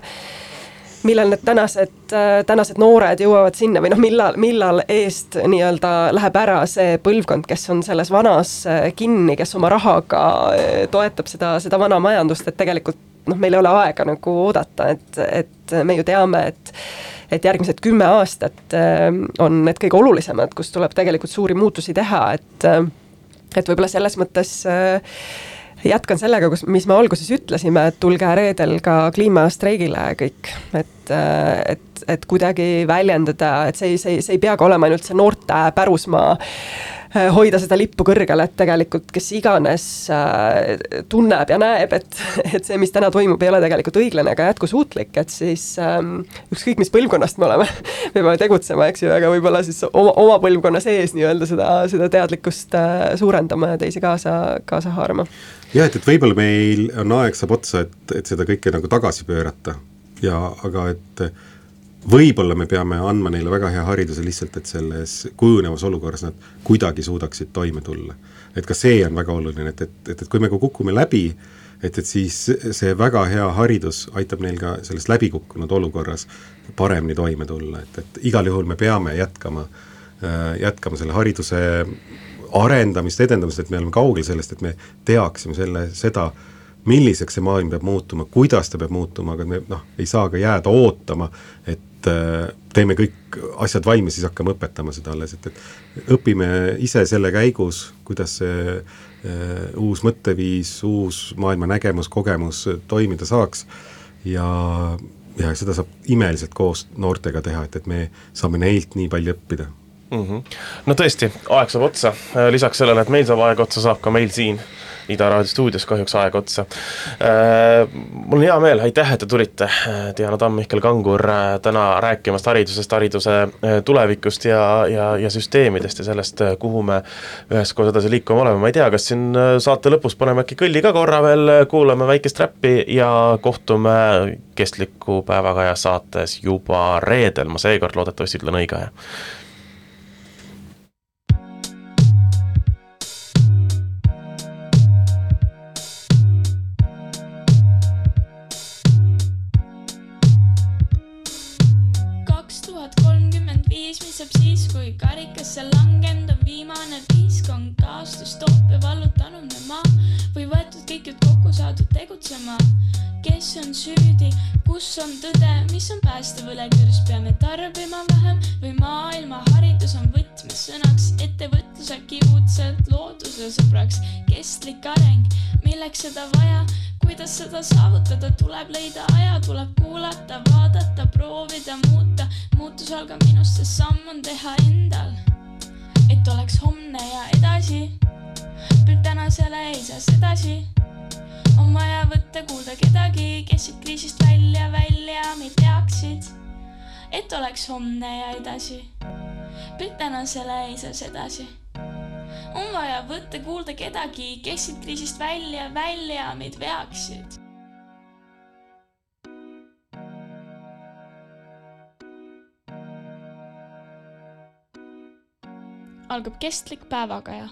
millal need tänased, tänased noored jõuavad sinna või noh, millal, millal eest nii-öelda läheb ära see põlvkond, kes on selles vanas kinni, kes oma rahaga toetab seda, seda vana majandust, et tegelikult noh, meil ei ole aega nagu oodata, et, et me ju teame, et et järgmised kümme aastat ähm, on need kõige olulisemad, kus tuleb tegelikult suuri muutusi teha, et äh, et võib-olla selles mõttes äh, jätkan sellega, kus, mis me alguses ütlesime, et tulge reedel ka kliimastreigile kõik, et, äh, et, et kuidagi väljendada, et see, see, see ei pea ka olema ainult see noorte pärusmaa hoida seda lippu kõrgel, et tegelikult kes iganes äh, tunneb ja näeb, et, et see, mis täna toimub, ei ole tegelikult õiglane ega jätkusuutlik, et siis ähm, ükskõik, mis põlvkonnast me oleme, me <laughs> peame tegutsema, eks ju, aga võib-olla siis oma, oma põlvkonna sees nii-öelda seda, seda teadlikkust äh, suurendama ja teisi kaasa, kaasa haarama. jah, et, et võib-olla meil on aeg saab otsa, et, et seda kõike nagu tagasi pöörata ja aga et võib-olla me peame andma neile väga hea hariduse lihtsalt, et selles kujunevas olukorras nad kuidagi suudaksid toime tulla. et ka see on väga oluline, et, et, et, et kui me ka kukume läbi, et, et siis see väga hea haridus aitab neil ka selles läbikukkunud olukorras paremini toime tulla, et, et igal juhul me peame jätkama, äh, jätkama selle hariduse arendamist, edendamist, et me oleme kaugel sellest, et me teaksime selle, seda, milliseks see maailm peab muutuma, kuidas ta peab muutuma, aga me noh, ei saa ka jääda ootama, et et äh, teeme kõik asjad valmis, siis hakkame õpetama seda alles, et, et õpime ise selle käigus, kuidas see äh, uus mõtteviis, uus maailma nägemus, kogemus toimida saaks. Ja, ja seda saab imeliselt koos noortega teha, et, et me saame neilt nii palju õppida mm. -hmm. no tõesti, aeg saab otsa, lisaks sellele, et meil saab aeg otsa, saab ka meil siin Ida Raadio stuudios kahjuks aeg otsa. Äh, mul on hea meel, aitäh, et te tulite, Diana Tamm, Mihkel Kangur, äh, täna rääkimast haridusest, hariduse äh, tulevikust ja, ja, ja süsteemidest ja sellest, kuhu me üheskoos edasi liikuma oleme, ma ei tea, kas siin saate lõpus paneme äkki kõlli ka korra veel, kuulame väikest räppi ja kohtume kestliku päevakaja saates juba reedel, ma seekord loodetavasti ütlen õige aja maa või võetud kõik jutt kokku saadud tegutsema. kes on süüdi, kus on tõde, mis on päästev õlekürs, peame tarbima vähem või maailma haridus on võtmesõnaks, ettevõtlus äkki uudselt looduse sõbraks, kestlik areng, milleks seda vaja, kuidas seda saavutada, tuleb leida aja, tuleb kuulata, vaadata, proovida, muuta, muutus algab minust, sest samm on teha endal. Et oleks homne ja edasi püüab tänasele ei saa sedasi. on vaja võtta kuulda kedagi, kes siit kriisist välja, välja meid teaksid, et oleks homne ja edasi. püüab tänasele ei saa sedasi. on vaja võtta kuulda kedagi, kes siit kriisist välja, välja meid veaksid algab kestlik päevakaja